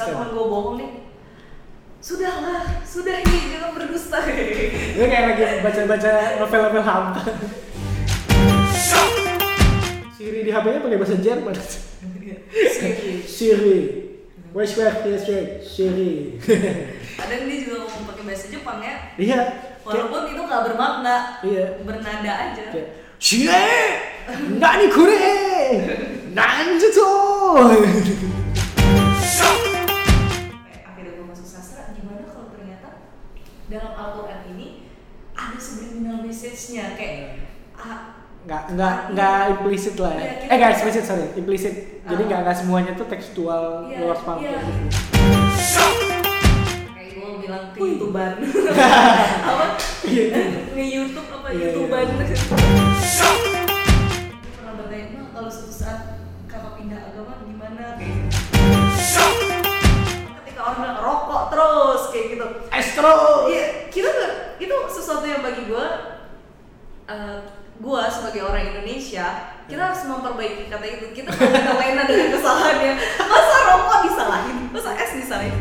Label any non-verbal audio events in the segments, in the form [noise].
Kalau temen gue bohong nih, sudahlah, sudah nih jangan berdusta. Gue kayak lagi baca-baca novel-novel hampa. Siri di HP-nya pakai bahasa Jerman. Siri. Siri. Where yes yes Siri. Kadang dia juga mau pakai bahasa Jepang ya. Iya. Walaupun itu nggak bermakna, Iya. bernada aja. Siri. Nani kure? Nanjutsu. Dalam Al-Quran ini ada subliminal message-nya kayak ah, nggak nggak nggak implisit lah ya. Iya, kita- Eh nggak implisit sorry, implisit. Jadi Ah. nggak nggak semuanya tuh tekstual Iya, luar paham. iya. kayak gue bilang ke youtuber [laughs] apa nge YouTube apa Iya, youtuber iya. pernah bertanya "Ma, kalau suatu saat kakak pindah agama gimana kayak gitu ketika orang bilang rokok terus kayak gitu. Astro. iya kita nggak itu sesuatu yang bagi gue eh, gue sebagai orang Indonesia kita harus memperbaiki kata itu. Kita jangan lena dengan kesalahannya. Masa rokok disalahin? Masa es disalahin?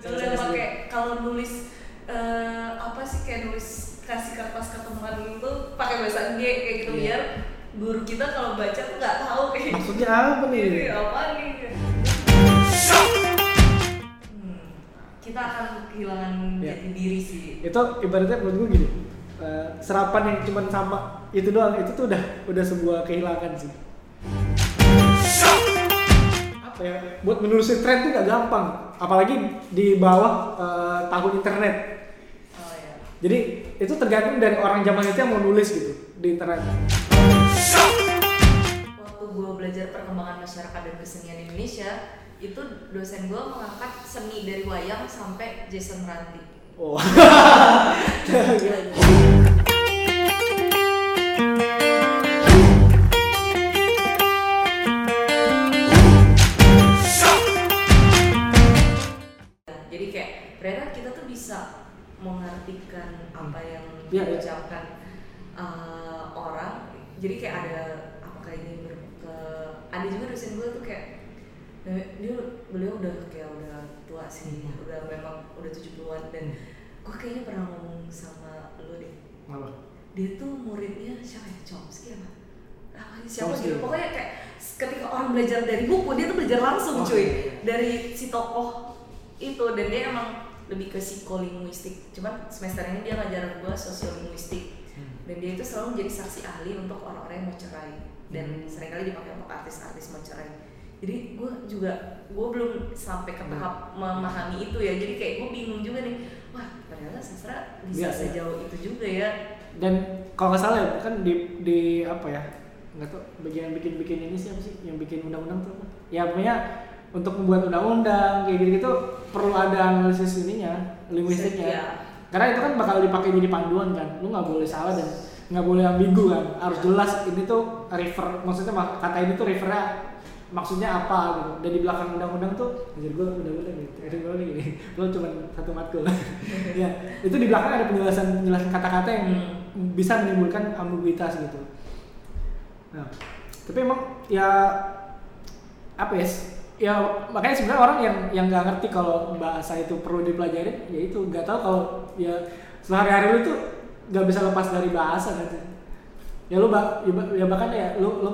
Udah pakai kalau nulis eh, apa sih kayak nulis kasih kertas ketemuan itu pakai bahasa India kayak gitu Iya. biar guru kita kalau baca tuh nggak tahu kayak Maksudnya apa nih? ini apa nih kita akan kehilangan jati diri sih. Itu ibaratnya menurut gue gini eh, serapan yang cuma sama itu doang itu tuh udah udah sebuah kehilangan sih. Apa ya buat menelusuri tren tuh gak gampang apalagi di bawah eh, tahun internet. Oh ya jadi itu tergantung dari orang zaman itu yang mau nulis gitu di internet. Waktu gue belajar perkembangan masyarakat dan kesenian Indonesia itu dosen gue mengangkat seni dari wayang sampai Jason Ranti. Oh. [laughs] Jadi kayak ternyata kita tuh bisa mengartikan apa yang iya. diucapkan uh, orang. Jadi kayak ada apakah ini ber, ke- ada juga dosen gue tuh kayak dia beliau udah kayak udah tua sih Hmm. udah memang udah 70-an dan gue kayaknya pernah ngomong sama lu deh. Apa? Dia tuh muridnya siapa ya? Chomsky apa? Apa siapa Chomsky. gitu pokoknya kayak ketika orang belajar dari buku dia tuh belajar langsung Oh, cuy. iya. dari si tokoh itu dan dia emang lebih ke psikolinguistik. Cuman semester ini dia ngajar gue sosiolinguistik. Dan dia itu selalu menjadi saksi ahli untuk orang-orang yang mau cerai. Dan Hmm. sering kali dipakai untuk artis-artis mau cerai jadi gue juga gue belum sampai ke tahap memahami itu ya. Jadi kayak gue bingung juga nih wah ternyata sastra bisa iya. sejauh itu juga ya. Dan kalau nggak salah ya kan di di apa ya nggak tahu bagian bikin bikin ini sih apa sih yang bikin undang-undang tuh ya pokoknya untuk membuat undang-undang kayak gitu gitu perlu ada analisis ininya linguistiknya. Iya. karena itu kan bakal dipakai jadi panduan kan. Lu nggak boleh salah dan nggak boleh ambigu kan. Harus jelas ini tuh refer maksudnya mak- kata ini tuh refernya maksudnya apa gitu. Dan di belakang undang-undang tuh anjir gue udah-udah gitu ada gue gini lo cuma satu matkul. [laughs] Ya itu di belakang ada penjelasan penjelasan kata-kata yang bisa menimbulkan ambiguitas gitu. Nah tapi emang ya apa ya ya makanya sebenarnya orang yang yang nggak ngerti kalau bahasa itu perlu dipelajarin ya itu nggak tahu kalau ya sehari-hari lu tuh nggak bisa lepas dari bahasa kan ya lu ba- ya, ya bahkan ya lu lu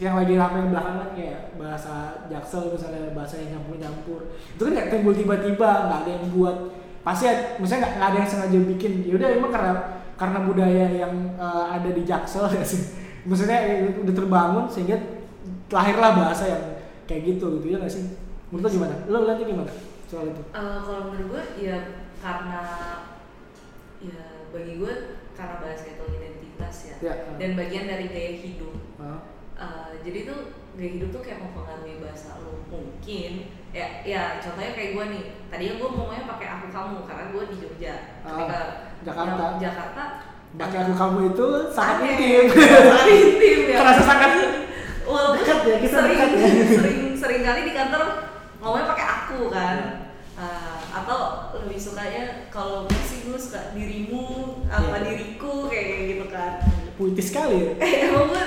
yang lagi rame belakangan kayak bahasa jaksel misalnya bahasa yang nyampur-nyampur itu kan nggak timbul tiba-tiba nggak ada yang buat. Pasti ya, maksudnya nggak ada yang sengaja bikin. Ya udah emang karena karena budaya yang eh, ada di jaksel [laughs] ya sih? Maksudnya eh, udah terbangun sehingga lahirlah bahasa yang kayak gitu gitu ya nggak sih? Menurut lo gimana? Lo lihatnya gimana soal itu? Eh, kalau menurut gue ya karena ya bagi gue karena bahasa itu identitas ya, Ya. dan bagian dari gaya hidup. Ah, Eh, jadi tuh gaya hidup tuh kayak mempengaruhi bahasa lo mungkin ya ya contohnya kayak gue nih. Tadinya gue ngomongnya pakai aku kamu karena gue di Jogja. Ketika Ah, Jakarta. yang Jakarta pakai aku kamu itu sangat aneh. intim. [laughs] Sangat intim ya. Terasa sangat walaupun Dekat ya, kita sering, dekat ya. [laughs] sering sering kali di kantor ngomongnya pakai aku kan. Ah, atau lebih sukanya kalau sih gue suka dirimu apa Iya. diriku kayak gitu kan. Puitis sekali ya. [laughs] Emang gue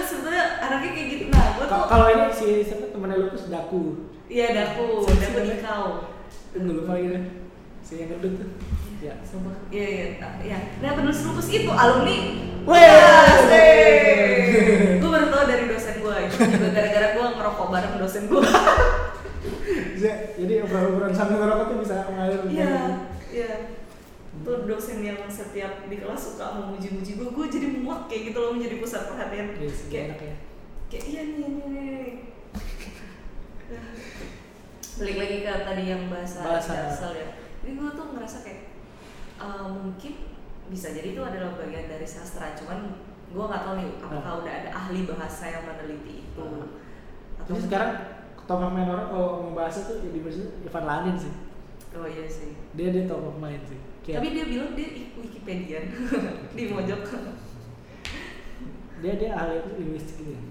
anaknya kayak gitu nah gue tuh Ka- kalau ini si siapa temennya Lupus Daku iya daku daku si- di kau Gue lupa gitu si yang gendut tuh ya Sumpah. Iya, iya, iya. Nah, penulis lupus itu alumni. Weh! gue baru tau dari dosen gue itu juga gara-gara gue ngerokok bareng dosen gue. Bisa, [laughs] jadi obrolan-obrolan sambil ngerokok tuh bisa mengalir Iya, iya. Tuh dosen yang setiap di kelas suka memuji-muji gue, gue jadi muak kayak gitu loh menjadi pusat perhatian. Yes, kayak, enak ya kayak iya nih, nih. Balik lagi ke tadi yang bahasa, Bahasa. Jaksel ya. Jadi gue tuh ngerasa kayak eh, mungkin bisa jadi itu adalah bagian dari sastra, cuman gue nggak tahu nih apakah udah ada ahli bahasa yang meneliti itu. Atau Terus sekarang top of mind orang kalau ngomong bahasa tuh ya di bahasa Ivan Lanin sih oh iya sih. dia dia top of mind sih Kayak Tapi dia bilang dia [laughs] Wikipedia di mojok. dia dia ahli linguistik gitu ya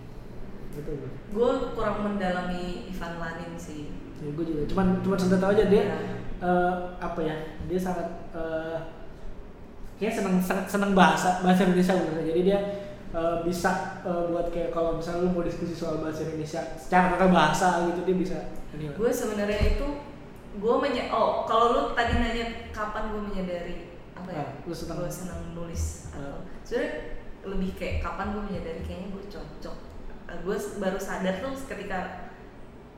betul gue kurang mendalami Ivan Lanin sih. ya, gue juga cuman cuman sudah tahu aja dia Ya. eh, apa ya dia sangat eh kayak seneng sangat seneng bahasa bahasa Indonesia bener jadi dia eh, bisa eh, buat kayak kalau misalnya lu mau diskusi soal bahasa Indonesia secara tata bahasa gitu dia bisa. Gue sebenarnya itu gue menye oh kalau lu tadi nanya kapan gue menyadari apa ya? Ah, lu senang. Gue senang nulis Ah. atau sebenarnya lebih kayak kapan gue menyadari kayaknya gue cocok. Gue baru sadar tuh ketika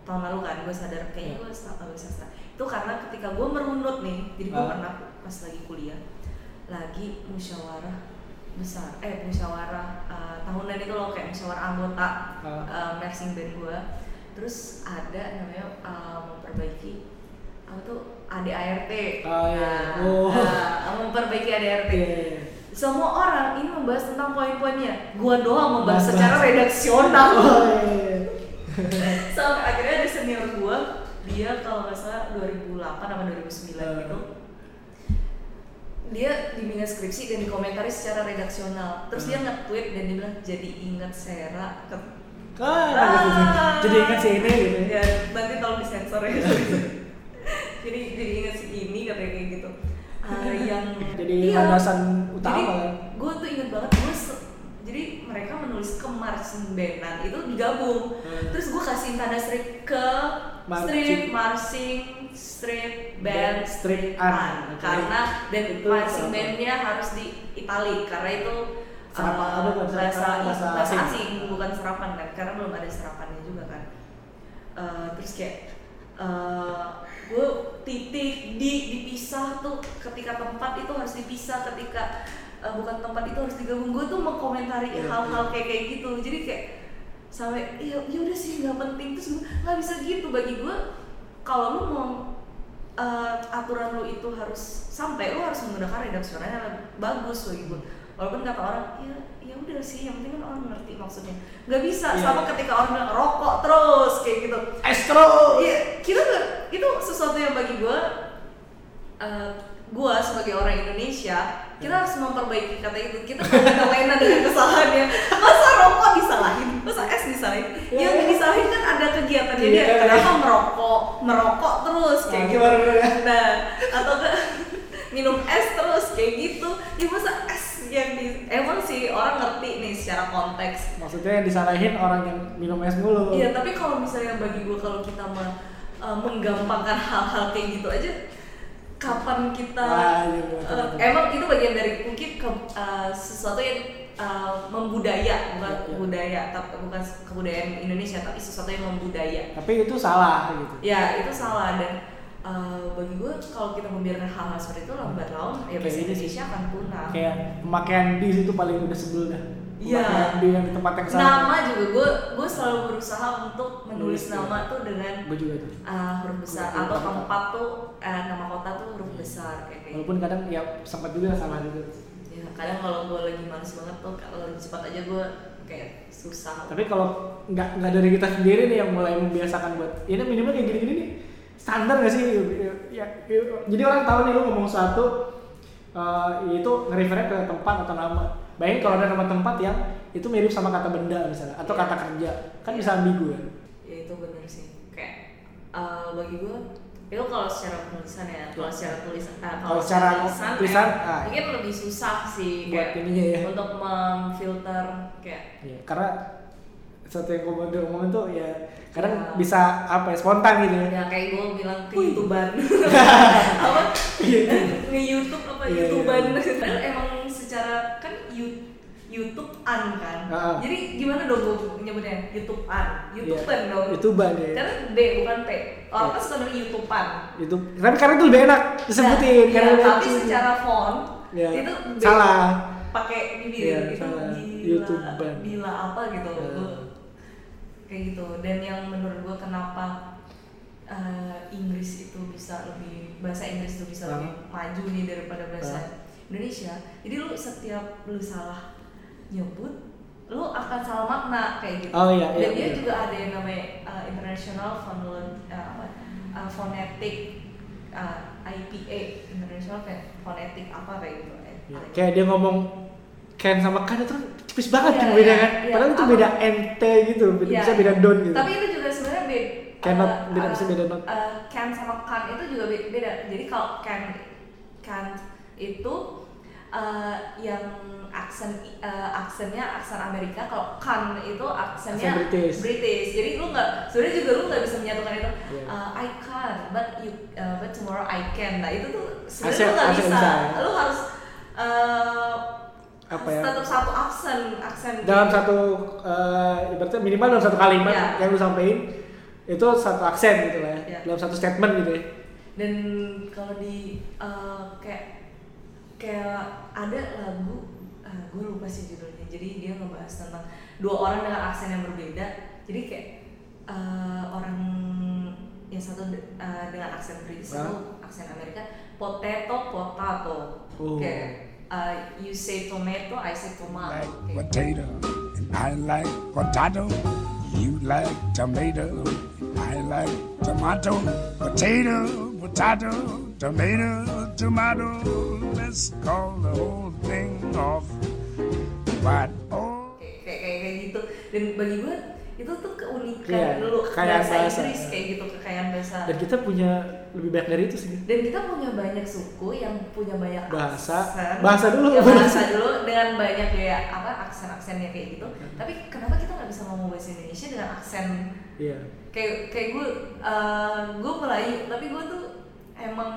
tahun lalu kan gue sadar kayaknya gue ambil sastra itu karena ketika gue merunut nih jadi gue Ah. pernah pas lagi kuliah lagi musyawarah besar eh musyawarah eh, tahunan itu loh kayak musyawarah anggota Ah. eh, marching band gue terus ada namanya eh, memperbaiki apa tuh ADART Oh, iya. Nah, Oh. nah, memperbaiki ADART Iya, iya, iya. Semua orang ini membahas tentang poin-poinnya gua doang membahas Bahas- secara redaksional Oh, iya, iya. [laughs] sampai akhirnya ada senior gua dia kalau nggak salah 2008 sama 2009 Hmm. gitu dia bimbingan skripsi dan dikomentari secara redaksional terus dia Hmm. nge-tweet dan dia bilang jadi ingat Sera ke Ah, sih. jadi ingat si ini gitu ya. nanti tolong disensor ya [laughs] jadi jadi ingat si ini katanya kayak gitu Ah, yang Jadi Iya. landasan jadi, gue tuh inget banget gue jadi mereka menulis ke marching bandan itu digabung. Hmm. terus gue kasih tanda strip ke Marching. strip marching strip band strip an. Karena dan Itu marching bandnya harus di Itali karena itu Serapan, uh, bukan bahasa bahasa bahasa asing. bukan serapan kan karena belum ada serapannya juga kan. Uh, terus kayak gue titik di dipisah tuh ketika tempat itu harus dipisah ketika uh, bukan tempat itu harus digabung. Gue tuh mengkomentari Iya, hal-hal iya. kayak kayak gitu. Jadi kayak sampai ya ya udah sih nggak penting. Terus gua, nggak bisa gitu. Bagi gue kalau lu mau uh, aturan lu itu harus sampai lu harus menggunakan redaksional yang bagus bagi gue walaupun kata orang ya udah sih yang penting kan orang ngerti maksudnya nggak bisa Iya. sama ketika orang bilang rokok terus kayak gitu Estro. Iya, kita nggak itu sesuatu yang bagi gue, uh, gue sebagai orang Indonesia, kita harus memperbaiki kata itu. Kita nggak lena dengan kesalahannya. Masa rokok disalahin, masa es disalahin? Iya. Yang disalahin kan ada kegiatannya Iya, dia. iya. Kenapa merokok, merokok terus kayak Nah, gitu? gimana? Nah, atau ke [laughs] minum es terus kayak gitu. Ya masa es yang di emang sih orang ngerti nih secara konteks Maksudnya yang disalahin orang yang minum es mulu. Iya, tapi kalau misalnya bagi gue kalau kita me- uh, menggampangkan hal-hal kayak gitu aja, kapan kita Ah, iya, betul, uh, betul. emang itu bagian dari mungkin ke- uh, sesuatu yang uh, membudaya, bukan Iya, iya. budaya, tapi bukan kebudayaan Indonesia, tapi sesuatu yang membudaya. Tapi itu salah gitu. Ya itu salah dan uh, bagi gue kalau kita membiarkan hal-hal seperti itu lambat laun ya bahasa. Indonesia akan punah. Kayak pemakaian bis itu paling udah sebel dah. Iya. Di yang di tempat yang salah. Nama juga gue gue selalu berusaha untuk menulis Nulis, nama iya. tuh dengan Gue juga tuh. uh, huruf besar atau tempat tuh eh, nama kota tuh huruf besar kayak kayak Walaupun kadang ya sempat juga salah juga. ya kadang kalau gue lagi males banget tuh kalau cepat aja gue kayak susah Tapi kalau nggak nggak dari kita sendiri nih yang mulai membiasakan buat ini minimal kayak gini-gini nih standar gak sih? Ya, ya, ya, jadi orang tahu nih lu ngomong satu eh, itu nge-refernya ke tempat atau nama. Bayangin kalau ada nama tempat yang itu mirip sama kata benda misalnya atau Iya. kata kerja kan Iya. bisa ambigu ya. ya itu bener sih kayak uh, bagi gue itu kalau secara penulisan ya kalau secara tulisan ah, Kalau secara tulisan, eh, ah. mungkin lebih susah sih Buat kayak ininya ya. untuk memfilter kayak Iya, karena satu yang gue diomongin tuh ya kadang Ya. bisa apa ya spontan gitu ya. ya kayak gue bilang ke youtuber [laughs] apa nge YouTube apa Iya, youtuber iya. Padahal emang secara kan you- YouTube an kan Ah. jadi gimana dong gue nyebutnya YouTube an YouTube an dong YouTuber ya. karena B bukan P orang Iya. kan suka bilang YouTube. Tapi karena itu lebih enak disebutin Nah, karena iya, lebih tapi secara font Ya, itu salah. pakai bibir Iya, itu salah. bila YouTuber. bila apa gitu Iya. Kayak gitu. Dan yang menurut gua kenapa eh, Inggris itu bisa lebih bahasa Inggris itu bisa lebih maju nih daripada bahasa Ah. Indonesia. Jadi lu setiap lu salah nyebut lu akan salah makna kayak gitu. Oh, iya, iya, dan dia iya. juga ada yang namanya uh, International Phonolo- uh, apa, uh, Phonetic uh, IPA International Ph- Phonetic apa kayak gitu. Ya, kayak dia ngomong Ken sama kan itu kan tipis banget Iya, kan beda iya, kan. iya. Padahal itu Apa- beda nt gitu, beda- Iya. bisa beda don gitu. Tapi itu juga sebenarnya beda. Cannot, beda- bisa beda not. can sama can itu juga be- beda. Jadi kalau can can itu uh, yang aksen uh, aksennya aksen Amerika, kalau can itu aksennya Aksen British. British. Jadi lu nggak sebenarnya juga lu nggak bisa menyatukan itu. Iya. Uh, I can, but you uh, but tomorrow I can. Nah itu tuh sebenarnya lu nggak bisa. bisa, ya. Lu harus uh, Apa ya? tetap satu aksen aksen dalam satu eh, ibaratnya minimal dalam satu kalimat Iya. yang lu sampaikan itu satu aksen gitu lah ya. Iya. Dalam satu statement gitu ya. dan kalau di uh, kayak kayak ada lagu uh, gue lupa sih judulnya jadi dia ngebahas tentang dua orang dengan aksen yang berbeda jadi kayak uh, orang yang satu uh, dengan aksen British satu aksen Amerika potato potato Oh. kayak uh, you say tomato I say tomato like gitu. potato, and I like potato. You like tomato, I like tomato. Potato, potato, tomato, tomato. Let's call the whole thing off. But oh. kayak, kayak gitu dan bagi gue itu tuh keunikan Iya, dulu kekayaan bahasa bahasa. Inggris kayak gitu kekayaan bahasa Dan kita punya lebih banyak dari itu sih. dan kita punya banyak suku yang punya banyak Bahasa. aksen. Bahasa dulu. ya, bahasa dulu dengan banyak kayak apa aksen aksennya kayak gitu tapi kenapa kita nggak bisa ngomong bahasa Indonesia dengan aksen Iya. kayak kayak gue uh, gue Melayu tapi gue tuh emang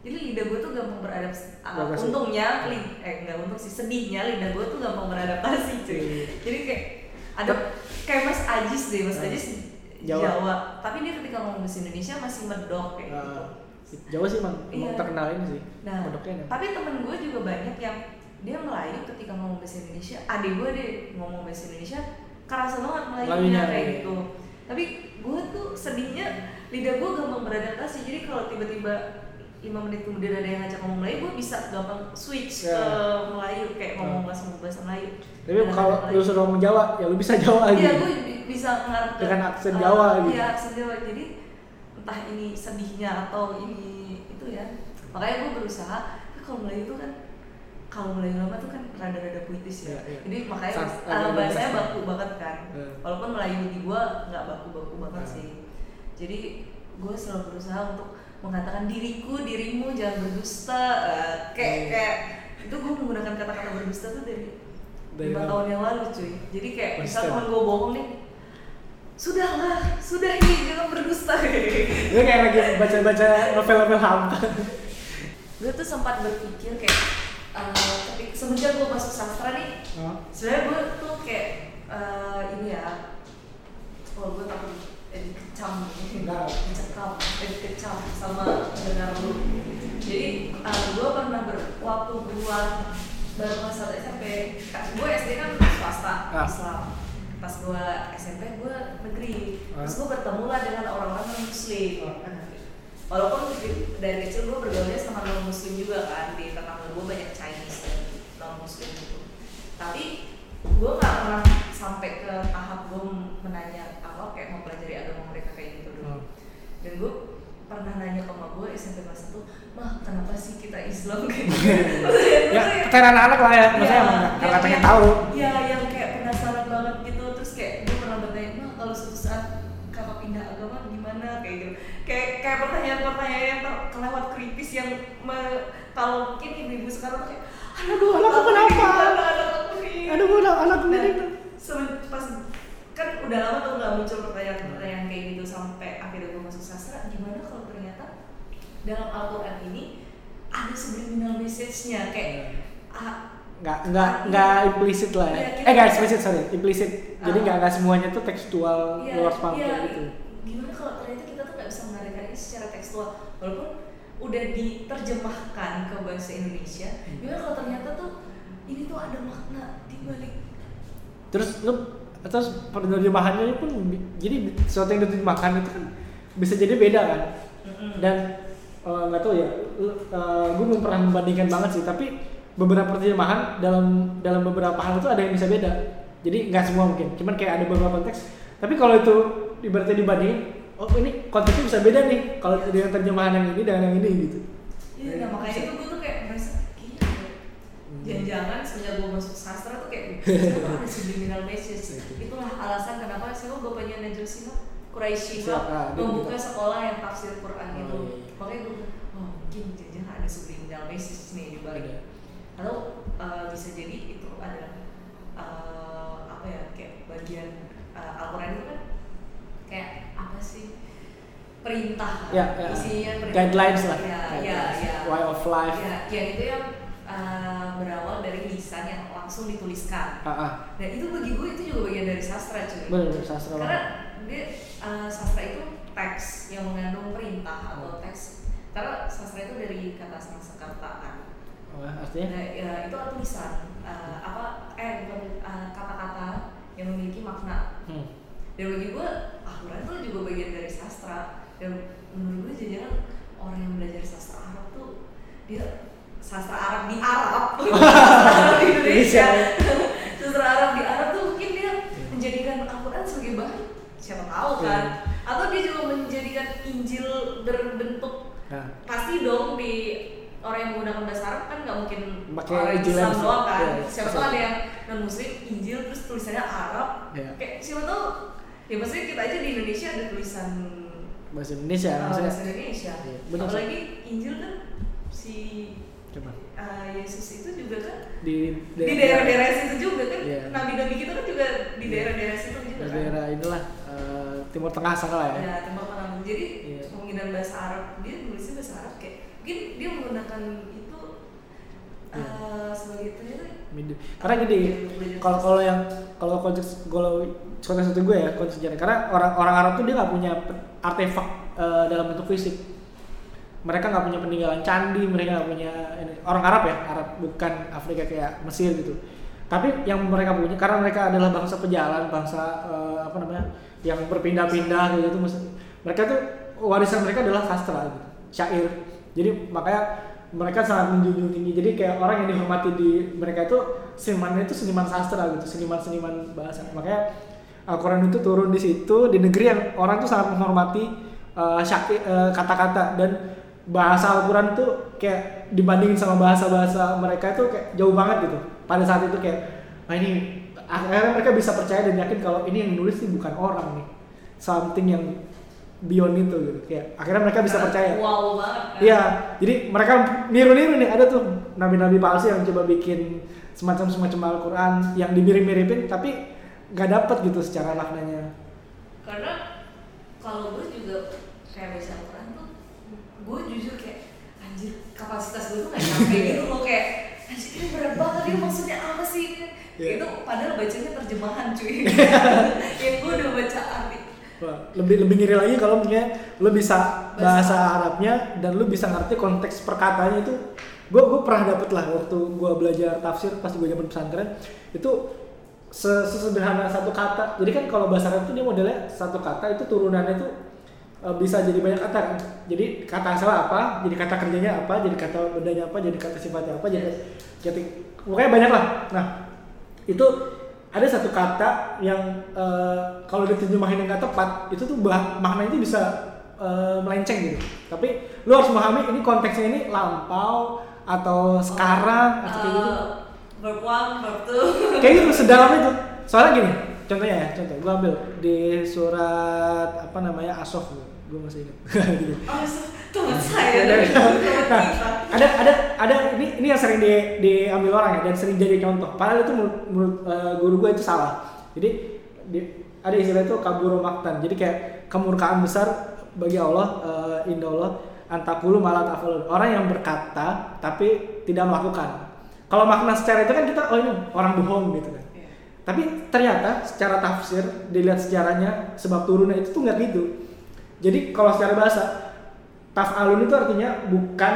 jadi lidah gue tuh gampang beradaptasi uh, Beradaptasi. untungnya li- eh nggak untung sih sedihnya lidah gue tuh gampang beradaptasi cuy Iya. jadi kayak ada kayak Mas Ajis deh Mas. Ajis Jawa. Jawa. tapi dia ketika ngomong bahasa Indonesia masih medok kayak gitu Eh, Jawa sih emang, emang Iya. terkenal ini sih. Nah, Kodoknya emang. tapi temen gue juga banyak yang dia Melayu ketika ngomong bahasa Indonesia, adik gue deh ngomong bahasa Indonesia kerasa banget Melayunya Melayunya, kayak iya. gitu. Tapi gue tuh sedihnya lidah gue gampang beradaptasi. Jadi kalau tiba-tiba lima menit kemudian ada yang ngajak ngomong Melayu, gue bisa gampang switch Ya. ke Melayu kayak ngomong Ya. bahasa bahasa Melayu. Tapi kalau lu suruh ngomong Jawa, ya lu bisa Jawa Iya, gitu. gue bi- bisa ngarep Dengan aksen Jawa gitu. Iya, aksen Jawa. Jadi entah ini sedihnya atau ini itu ya. Makanya gue berusaha. Tapi kalau Melayu itu kan kalau Melayu lama tuh kan rada-rada puitis ya. Iya, iya. Jadi makanya Sas- ada bahasanya bahasa. baku banget kan. Iya. Walaupun Melayu di gue nggak baku-baku banget Iya. sih. Jadi gue selalu berusaha untuk mengatakan diriku, dirimu jangan berdusta. Eh, kayak Iya. kayak itu gue menggunakan kata-kata berdusta tuh dari lima tahun yang lalu cuy jadi kayak misal teman gue bohong nih sudahlah sudah nih jangan berdusta [laughs] Gue kayak lagi baca-baca novel-novel hampa. [laughs] gue tuh sempat berpikir kayak ketika semenjak gue masuk sastra nih Oh. sebenarnya gue tuh kayak eh, ini ya oh gue takut dikecam Enggak. dicekam sama pendengar lu jadi eh, gue pernah ber waktu gue baru satu SMP gue SD kan swasta Ah. Islam pas gue SMP gue negeri Ah. terus gue bertemu lah dengan orang-orang non muslim Ah. walaupun dari kecil gue bergaulnya sama non muslim juga kan di tetangga gue banyak Chinese dan non muslim gitu tapi gue nggak pernah sampai ke tahap gue menanya kayak mempelajari agama mereka kayak gitu dulu Oh. dan gue pernah nanya ke emak gue SMP kelas 1 mah kenapa sih kita Islam [laughs] kayak gitu [laughs] ya, kita anak-anak lah ya, maksudnya emang karena pengen tahu. Iya, yang kayak penasaran banget gitu. Terus kayak gue pernah bertanya, mah kalau suatu saat kakak pindah agama gimana kayak gitu. kayak kayak pertanyaan-pertanyaan yang kelewat kritis yang me- kalau mungkin ibu-ibu sekarang kayak aduh Anakku kenapa? gimana, anakku ini Aduh, anak Nah, ini. Udah lama tuh nggak muncul pertanyaan-pertanyaan kayak gitu sampai akhirnya gue masuk sastra gimana kalau ternyata dalam Al-Quran ini ada subliminal message-nya kayak ah, nggak nggak nggak implisit lah ya. Iya, eh nggak implisit sorry, implisit. Jadi Ah. nggak nggak semuanya tuh tekstual Iya, luar kayak gitu. Gimana kalau ternyata kita tuh nggak bisa menarikannya secara tekstual walaupun udah diterjemahkan ke bahasa Indonesia. Hmm. Gimana kalau ternyata tuh ini tuh ada makna di balik Terus lu terus penerjemahannya pun jadi sesuatu yang diterjemahkan itu kan bisa jadi beda kan. Dan eh, nggak tahu ya, gue belum pernah membandingkan banget sih. Tapi beberapa terjemahan dalam dalam beberapa hal itu ada yang bisa beda. Jadi nggak semua mungkin. Cuman kayak ada beberapa konteks. Tapi kalau itu ibaratnya dibandingin, oh ini konteksnya bisa beda nih. Kalau dengan terjemahan yang ini dengan yang ini gitu. Iya, makanya itu gue tuh kayak merasa gila. ya. Jangan-jangan semenjak gue masuk sastra tuh kayak [laughs] ada subliminal message. Itulah alasan kenapa siapa bapaknya Najwa Shihab Quraisy? Dia membuka sekolah yang tafsir Quran Oh, itu. iya. Makanya gue bilang, oh mungkin jangan ada subliminal message nih di balik. Atau eh, bisa jadi itu ada eh, apa ya kayak bagian eh, Al-Quran itu kan kayak apa sih perintah Ya, ya. isinya perintah Guidelines lah. ya ya ya Way of life. ya yang itu yang uh, berawal dari lisan yang langsung dituliskan ah. dan itu bagi gue itu juga bagian dari sastra cuy bener sastra karena banget. dia uh, sastra itu teks yang mengandung perintah atau teks karena sastra itu dari kata Sanskerta kan Oh, artinya? Nah, ya, itu tulisan uh, apa eh bukan uh, kata-kata yang memiliki makna Hmm. dan bagi gue Al-Quran itu juga bagian dari sastra dan menurut gue jangan orang yang belajar sastra Arab tuh dia sastra Arab di Arab. [laughs] Sastra Arab di Indonesia. Sastra Arab di Arab tuh mungkin dia menjadikan Al-Quran sebagai bahan. Siapa tahu kan? Atau dia juga menjadikan Injil berbentuk. Nah, pasti dong di orang yang menggunakan bahasa Arab kan nggak mungkin Pakai orang Islam doang kan? Iya, siapa bisa. tahu ada yang non Muslim Injil terus tulisannya Arab. Iya. kayak siapa tahu ya maksudnya kita aja di Indonesia ada tulisan bahasa Indonesia maksudnya. bahasa Indonesia. Iya, apalagi Injil kan si Coba. uh, Yesus itu juga kan Di di daerah-daerah situ juga kan Iya. nabi-nabi kita kan juga di Iya. daerah-daerah situ juga kan daerah inilah eh, Timur Tengah sana lah ya. ya tempat mana jadi Iya. kemungkinan bahasa Arab dia nulisnya bahasa Arab kayak mungkin dia menggunakan itu Iya. uh, sebagai ternyata Mid- Karena gini, kalau kalau yang kalau konteks kalau konteks itu gue ya konteks sejarah. Karena orang orang Arab tuh dia nggak punya artefak eh, dalam bentuk fisik. Mereka nggak punya peninggalan candi, mereka nggak punya ini. orang Arab ya, Arab bukan Afrika kayak Mesir gitu. Tapi yang mereka punya karena mereka adalah bangsa pejalan, bangsa eh, apa namanya yang berpindah-pindah gitu. Mereka tuh warisan mereka adalah sastra gitu, syair. Jadi makanya mereka sangat menjunjung tinggi jadi kayak orang yang dihormati di mereka itu senimannya itu seniman sastra gitu seniman seniman bahasa makanya Al-Quran itu turun di situ di negeri yang orang tuh sangat menghormati uh, uh, kata-kata dan bahasa Al-Quran itu kayak dibandingin sama bahasa-bahasa mereka itu kayak jauh banget gitu. Pada saat itu kayak nah ini akhirnya mereka bisa percaya dan yakin kalau ini yang nulis sih bukan orang nih. Something yang beyond itu gitu. Kayak akhirnya mereka bisa Karena percaya. wow banget kan? Iya, jadi mereka niru-niru nih. Ada tuh nabi-nabi palsu yang coba bikin semacam semacam Al-Quran yang dimirip-miripin tapi nggak dapet gitu secara maknanya. karena kalau gue juga kayak tuh gue jujur kayak anjir kapasitas gue tuh gak nyampe gitu loh. Kayak anjir ini berat banget ini maksudnya apa sih? Iya. itu padahal bacanya terjemahan cuy. [laughs] Yang gue udah baca arti. Wah, lebih lebih ngiri lagi kalau punya lu bisa bahasa Arabnya dan lu bisa ngerti konteks perkataannya itu. Gue gue pernah dapet lah waktu gue belajar tafsir pas gue zaman pesantren. Itu se- sesederhana satu kata. Jadi kan kalau bahasa Arab itu dia modelnya satu kata itu turunannya itu bisa jadi banyak kata kan? Jadi kata asal apa jadi kata kerjanya apa jadi kata bedanya apa jadi kata sifatnya apa jadi jadi pokoknya banyak lah. Nah itu ada satu kata yang eh, kalau diterjemahin yang nggak tepat itu tuh bah maknanya itu bisa eh, melenceng gitu. Tapi lu harus memahami ini konteksnya ini lampau atau sekarang atau kayak gitu. Eh, verb one verb two. [laughs] Kayak gitu sedalam itu soalnya gini contohnya ya contoh. Gua ambil di surat apa namanya asof gue gue masih ingat gitu. Oh, teman saya. Nah, ada. Ada ada ini ini yang sering di, diambil orang ya dan sering jadi contoh. Padahal itu menurut, menurut eh, guru gue itu salah. Jadi di- ada istilah itu kaburo maktan. Jadi kayak kemurkaan besar bagi Allah eh, indah Allah antakulu malah tafalun orang yang berkata tapi tidak melakukan. Kalau makna secara itu kan kita oh ini orang bohong gitu kan. Iya. tapi ternyata secara tafsir dilihat sejarahnya sebab turunnya itu tuh nggak gitu. Jadi kalau secara bahasa taf'alun itu artinya bukan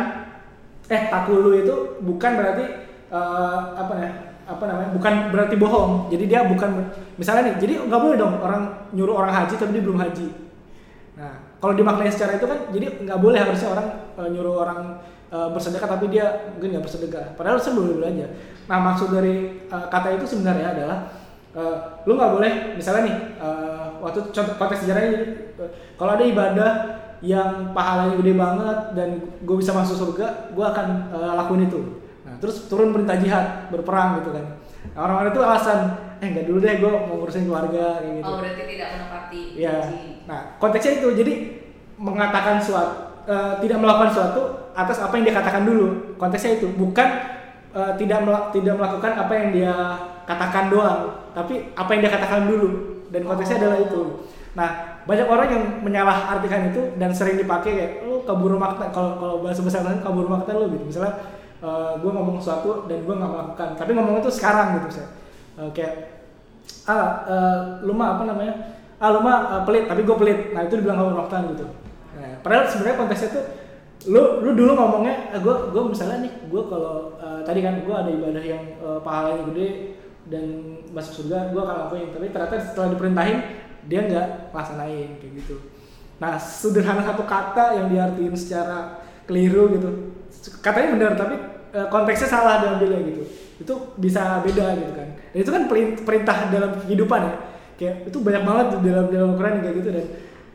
eh takulu itu bukan berarti eh, apa ya apa namanya bukan berarti bohong. Jadi dia bukan misalnya nih jadi nggak boleh dong orang nyuruh orang haji tapi dia belum haji. Nah kalau dimaknai secara itu kan jadi nggak boleh harusnya orang eh, nyuruh orang eh, bersedekah tapi dia mungkin nggak bersedekah. Padahal boleh aja. Nah maksud dari eh, kata itu sebenarnya adalah eh, lu nggak boleh misalnya nih eh, waktu contoh konteks sejarahnya jadi kalau ada ibadah yang pahalanya gede banget dan gue bisa masuk surga, gue akan eh, lakuin itu. Nah terus turun perintah jihad berperang gitu kan. Nah, orang-orang itu alasan eh nggak dulu deh gue mau ngurusin keluarga kayak gitu. Oh, berarti tidak menepati janji. Nah, konteksnya itu jadi mengatakan suatu eh, tidak melakukan suatu atas apa yang dia katakan dulu. Konteksnya itu bukan eh, tidak mela- tidak melakukan apa yang dia katakan doang, tapi apa yang dia katakan dulu. Dan konteksnya Oh. adalah itu. Nah, banyak orang yang menyalah artikan itu dan sering dipakai kayak lu kabur makna kalau kalau bahasa besar kabur makna lu gitu. Misalnya gue ngomong sesuatu dan gue nggak melakukan, tapi ngomong itu sekarang gitu misalnya. Eh, kayak ah eh, lu mah apa namanya ah lu mah eh, pelit tapi gue pelit nah itu dibilang kabur maktan gitu nah, padahal sebenarnya konteksnya tuh lu lu dulu ngomongnya gue gue misalnya nih gue kalau eh, tadi kan gue ada ibadah yang eh, pahalanya gede dan masuk surga gue akan lakuin. Tapi ternyata setelah diperintahin dia nggak laksanain kayak gitu. Nah sederhana satu kata yang diartiin secara keliru gitu. Katanya benar tapi eh, konteksnya salah diambilnya gitu. Itu bisa beda gitu kan. Dan itu kan perin- perintah dalam kehidupan ya. Kayak itu banyak banget tuh dalam dalam Quran kayak gitu dan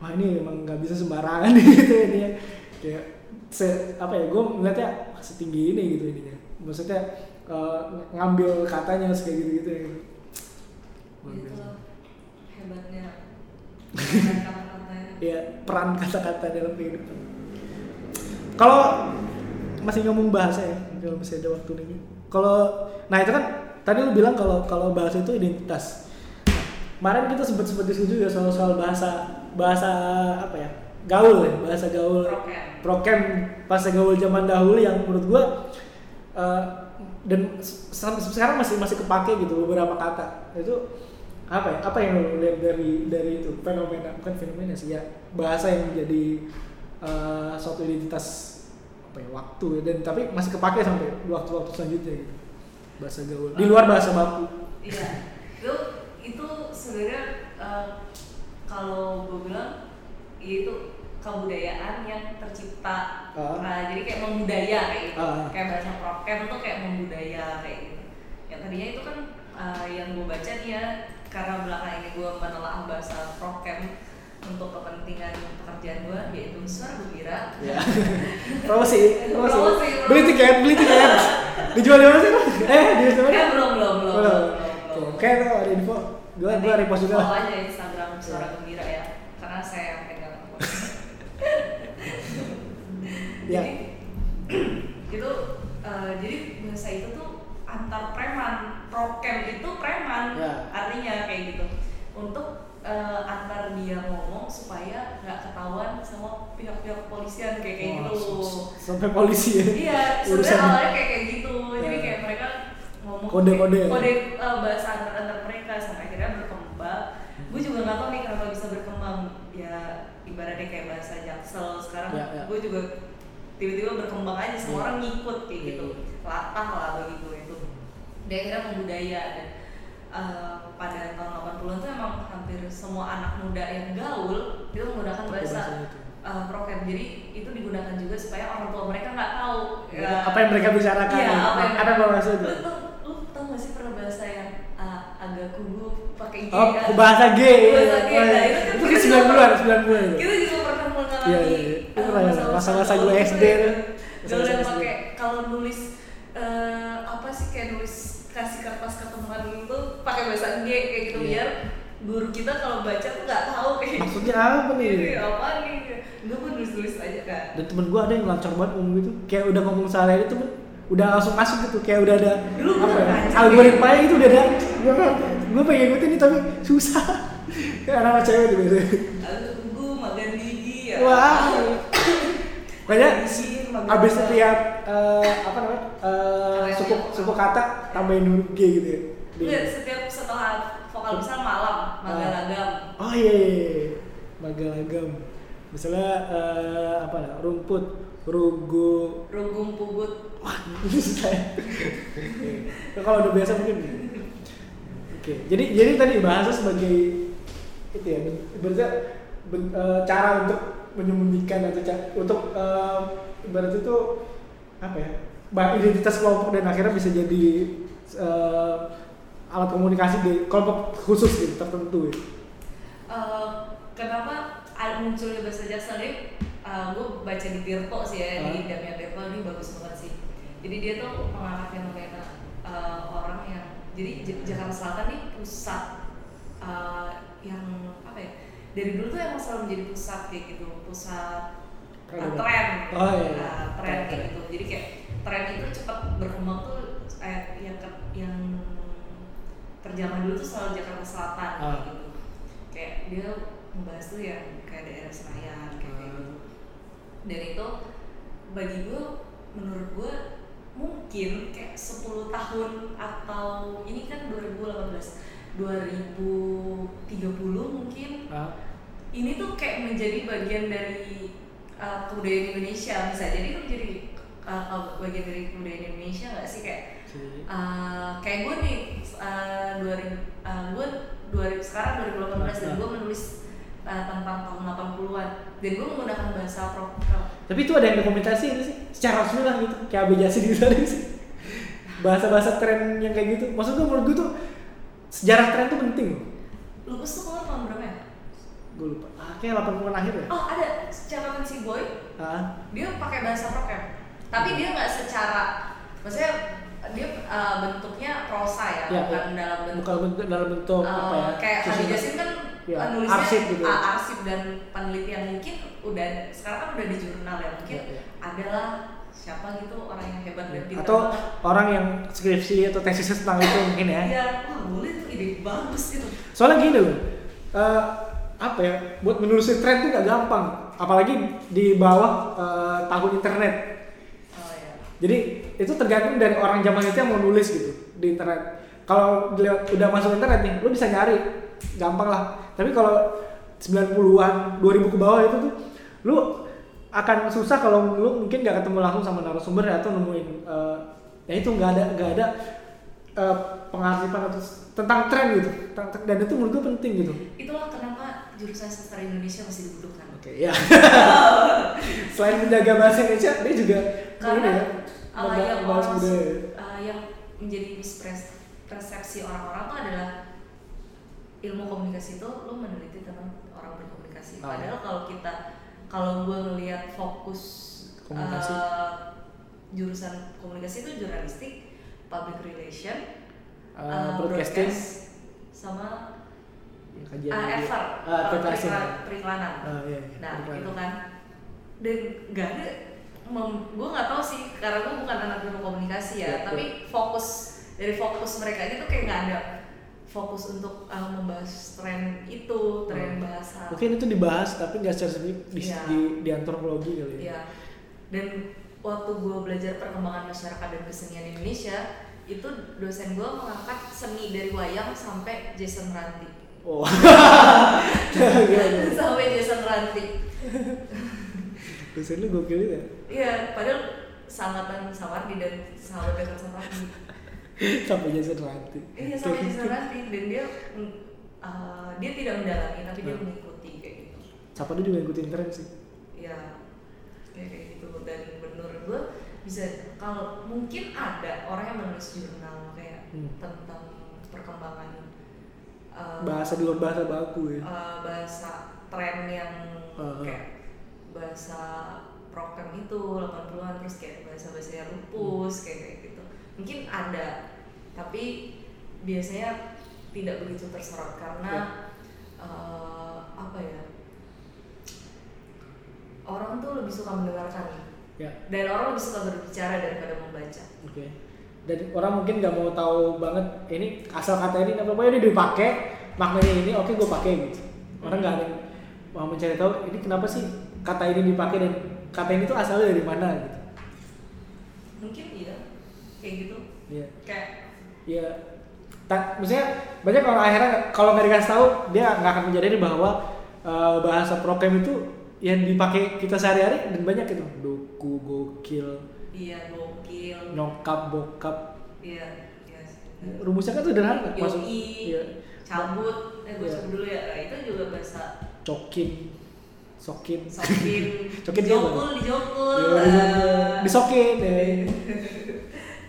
wah ini emang nggak bisa sembarangan [laughs] gitu ini ya kayak se, apa ya gue melihatnya setinggi ini gitu ininya maksudnya eh, ng- ngambil katanya kayak gitu gitu ya gitu. Luar Itu biasa. hebatnya kata-katanya. [laughs] Iya, peran kata-kata dalam kehidupan. Kalau masih ngomong bahasa ya, kalau masih ada waktu lagi. Kalau, nah itu kan tadi lu bilang kalau kalau bahasa itu identitas. Kemarin kita sempat sempat diskusi juga soal soal bahasa bahasa apa ya gaul ya bahasa gaul Prokem. prokem bahasa gaul zaman dahulu yang menurut gua eh, dan sekarang masih masih kepake gitu beberapa kata. Itu apa ya? Apa yang lo lihat dari dari itu? Fenomena bukan fenomena sih ya. Bahasa yang menjadi eh, suatu identitas apa ya waktu. Ya dan tapi masih kepake sampai waktu-waktu selanjutnya gitu. Bahasa gaul. Di luar bahasa baku. Iya, itu itu sebenarnya eh, kalau gue bilang ya itu kebudayaan yang tercipta. Ah. Nah, jadi kayak membudaya kayak gitu. Ah. Kayak bahasa prokem tuh kayak membudaya kayak gitu. Yang tadinya itu kan eh, yang gue baca nih ya karena belakangan ini gue menelaah bahasa prokem untuk kepentingan pekerjaan gue yaitu suara gembira. ya [laughs] promosi promosi beli tiket beli tiket dijual di mana sih eh di mana Eh belum belum belum. Belum. Oke, tuh ada info. Nanti gua repost juga follow aja Instagram suara gembira ya karena saya yang pegang [laughs] Ya. jadi [clears throat] itu eh, jadi bahasa itu tuh antar preman prokem itu preman Ya. artinya kayak gitu untuk eh, antar dia ngomong supaya nggak ketahuan sama pihak-pihak kepolisian kayak kayak gitu Sampai polisi ya. Iya, [laughs] sebenarnya awalnya kayak kayak gitu. Jadi Ya. kayak mereka ngomong Kode-kode ya? kode eh, bahasa antar antar mereka sampai akhirnya berkembang. Gue juga nggak tahu nih kenapa bisa berkembang. Ya ibaratnya kayak bahasa jaksel sekarang. Ya, ya. Gue juga tiba-tiba berkembang aja semua Iya. orang ngikut kayak Iya, gitu. iya. Latah lah bagi gue itu. Dia akhirnya membudaya dan eh, pada tahun 80-an tuh emang hampir semua anak muda yang gaul itu menggunakan bahasa bahasa uh, prokem jadi itu digunakan juga supaya orang tua mereka nggak tahu Ya, apa yang mereka bicarakan ya? apa yang Apa bahasa itu? lu tau lu tau gak sih pernah bahasa yang uh, agak kubu pakai G Oh, kan? bahasa G. bahasa G Oh, nah, iya. itu kan Itu juga 90-an, pernah- 90-an itu. kita juga pernah mengalami Iya, iya, iya. Itu uh, pernah ya, masa-masa gue SD gitu ya. tuh. yang SD. pakai kalau nulis uh, apa sih kayak nulis kasih kertas ke teman itu pakai bahasa G kayak gitu Iya. biar guru kita kalau baca tuh nggak tahu kayak Maksudnya apa nih? Ini apa nih gue nulis nulis aja kan Dan temen gue ada yang lancar banget ngomong gitu Kayak udah ngomong sehari itu udah langsung masuk gitu Kayak udah ada Lu apa ya, ngajar algoritmanya itu udah ada Gue gue pengen ngikutin nih tapi susah Anak-anak cewek tuh biasanya gue makan gigi ya Wah makan abis setiap eh, apa namanya Karya suku yang- suku kata tambahin G gitu ya. Di- Enggak, setiap setelah vokal misal malam magalagam Oh iya, iya, iya. magalagam. Misalnya eh, apa lah rumput, rugu. rugum pugut Wah, ya. Kalau udah biasa mungkin. Oke, jadi jadi tadi bahasa sebagai itu ya, ibaratnya eh, cara untuk menyembunyikan atau ca- untuk eh, ibarat itu apa ya, bah- identitas kelompok dan akhirnya bisa jadi eh, alat komunikasi di kelompok khusus gitu tertentu ya. Eh, kenapa ada munculnya bahasa Jaksel ini gue baca di Tirto sih ya di Ah. Damian Tirto ini bagus banget sih jadi dia tuh mengangkat fenomena eh, orang yang jadi Jakarta Selatan nih pusat eh, yang apa ya dari dulu tuh emang selalu menjadi pusat kayak gitu pusat Peradaban. tren Oh, iya, iya. Nah, tren kayak gitu jadi kayak tren itu cepat berkembang tuh eh, yang yang terjamah dulu tuh selalu Jakarta Selatan kayak Ah. gitu kayak dia membahas tuh yang kayak daerah Senayan kayak kayak Ah. gitu dan itu bagi gue menurut gue mungkin kayak 10 tahun atau ini kan 2018 2030 mungkin. Ah, ini tuh kayak menjadi bagian dari uh, kebudayaan Indonesia bisa jadi itu menjadi uh, bagian dari kebudayaan Indonesia nggak sih? Kayak uh, kayak gue nih uh, 2000 uh, gue 2000 sekarang 2018 dan gue menulis uh, tentang tahun 80-an dan gue menggunakan bahasa proper Tapi itu ada yang dokumentasi itu sih, secara resmi lah gitu, kayak abjasi di sana sih. Bahasa-bahasa tren yang kayak gitu. Maksud gue menurut gue tuh sejarah tren tuh penting loh. lupus tuh keluar tahun berapa ya? Gue lupa. Ah, kayak 80-an akhir ya. Oh ada catatan si boy Ah, dia pakai bahasa prokem tapi dia nggak secara maksudnya dia uh, bentuknya prosa ya, Ya, bukan ya. dalam bentuk bukan bentuk dalam bentuk uh, apa ya? kayak Habib. Yasin kan Ya, nulisnya arsip gitu. uh, arsip dan penelitian mungkin udah sekarang kan udah di jurnal ya mungkin Ya, ya. adalah siapa gitu orang yang hebat dan pintar Atau banget. orang yang skripsi atau tesis tentang itu mungkin ya. Iya, wah boleh tuh ide bagus gitu Soalnya gini loh, eh, apa ya, buat menelusuri tren tuh gak gampang. Apalagi di bawah eh, tahun internet. oh ya Jadi itu tergantung dari orang zaman itu yang mau nulis gitu di internet. Kalau udah masuk internet nih, lu bisa nyari, gampang lah. Tapi kalau 90-an, 2000 ke bawah itu tuh, lu akan susah kalau lu mungkin gak ketemu langsung sama narasumber atau nemuin, eh, ya itu nggak ada nggak ada eh, pengartipan atau tentang tren gitu. Dan itu menurut gue penting gitu. itulah kenapa jurusan sastra Indonesia masih dibutuhkan Oke, ya. [laughs] Selain menjaga bahasa Indonesia, dia juga karena ya, uh, yang orang uh, yang menjadi mispersepsi orang-orang tuh adalah ilmu komunikasi itu lo meneliti tentang orang berkomunikasi Ah. padahal kalau kita kalau gue ngelihat fokus Komunikasi. uh, jurusan komunikasi itu jurnalistik public relation Uh, uh, broadcasting, broadcast, sama ya, kajian uh, effort. Uh, periklanan. Ah, iya, iya, nah periklanan. itu kan. Dan nggak ada gue nggak tahu sih karena gue bukan anak ilmu komunikasi ya Iya, tapi fokus dari fokus mereka itu kayak nggak ada fokus untuk uh, membahas tren itu tren Hmm. bahasa Mungkin itu dibahas tapi nggak secara spesifik di, Iya. di, di antropologi kali ya. ya dan waktu gue belajar perkembangan masyarakat dan kesenian Indonesia itu dosen gue mengangkat seni dari wayang sampai Jason Ranti Oh. [laughs] Sampai Jason Ranti Dosen lu gokil ya. iya padahal sangatan Sawardi dan sahabat dekat Sawardi [laughs] Sampai Jason Ranti. Iya sampai Jason [laughs] Ranti dan dia uh, dia tidak mendalami tapi dia Hmm. mengikuti kayak gitu. Siapa dia juga ngikutin tren sih. Ya kayak kayak gitu dan menurut gue bisa kalau mungkin ada orang yang menulis jurnal kayak Hmm. tentang perkembangan uh, Bahasa di luar bahasa baku ya. uh, bahasa tren yang Uh, kayak bahasa prokem itu 80-an terus kayak bahasa bahasa yang lupus kayak kayak gitu mungkin ada tapi biasanya tidak begitu tersorot karena eh, apa ya orang tuh lebih suka mendengarkan. Ya dan orang lebih suka berbicara daripada membaca. Oke. Dan orang mungkin nggak mau tahu banget ini asal kata ini apa pokoknya ini dipakai maknanya ini oke gue pakai gitu. Orang nggak ada mau mencari tahu ini kenapa sih kata ini dipakai dan kata ini tuh asalnya dari mana? gitu. Mungkin iya kayak gitu. Iya. kayak ya tak maksudnya banyak orang akhirnya kalau nggak dikasih tahu dia nggak akan menyadari bahwa eh, bahasa prokem itu yang dipakai kita sehari-hari dan banyak itu doku gokil iya gokil. nyokap bokap. Iya iya rumusnya kan sederhana yoi iya. cabut. Eh gue Iya. sebut dulu ya. Nah, itu juga bahasa cokin sokin. Sokin. [laughs] Sokin dia dijokul Iya, iya, iya. disokin ya. [laughs]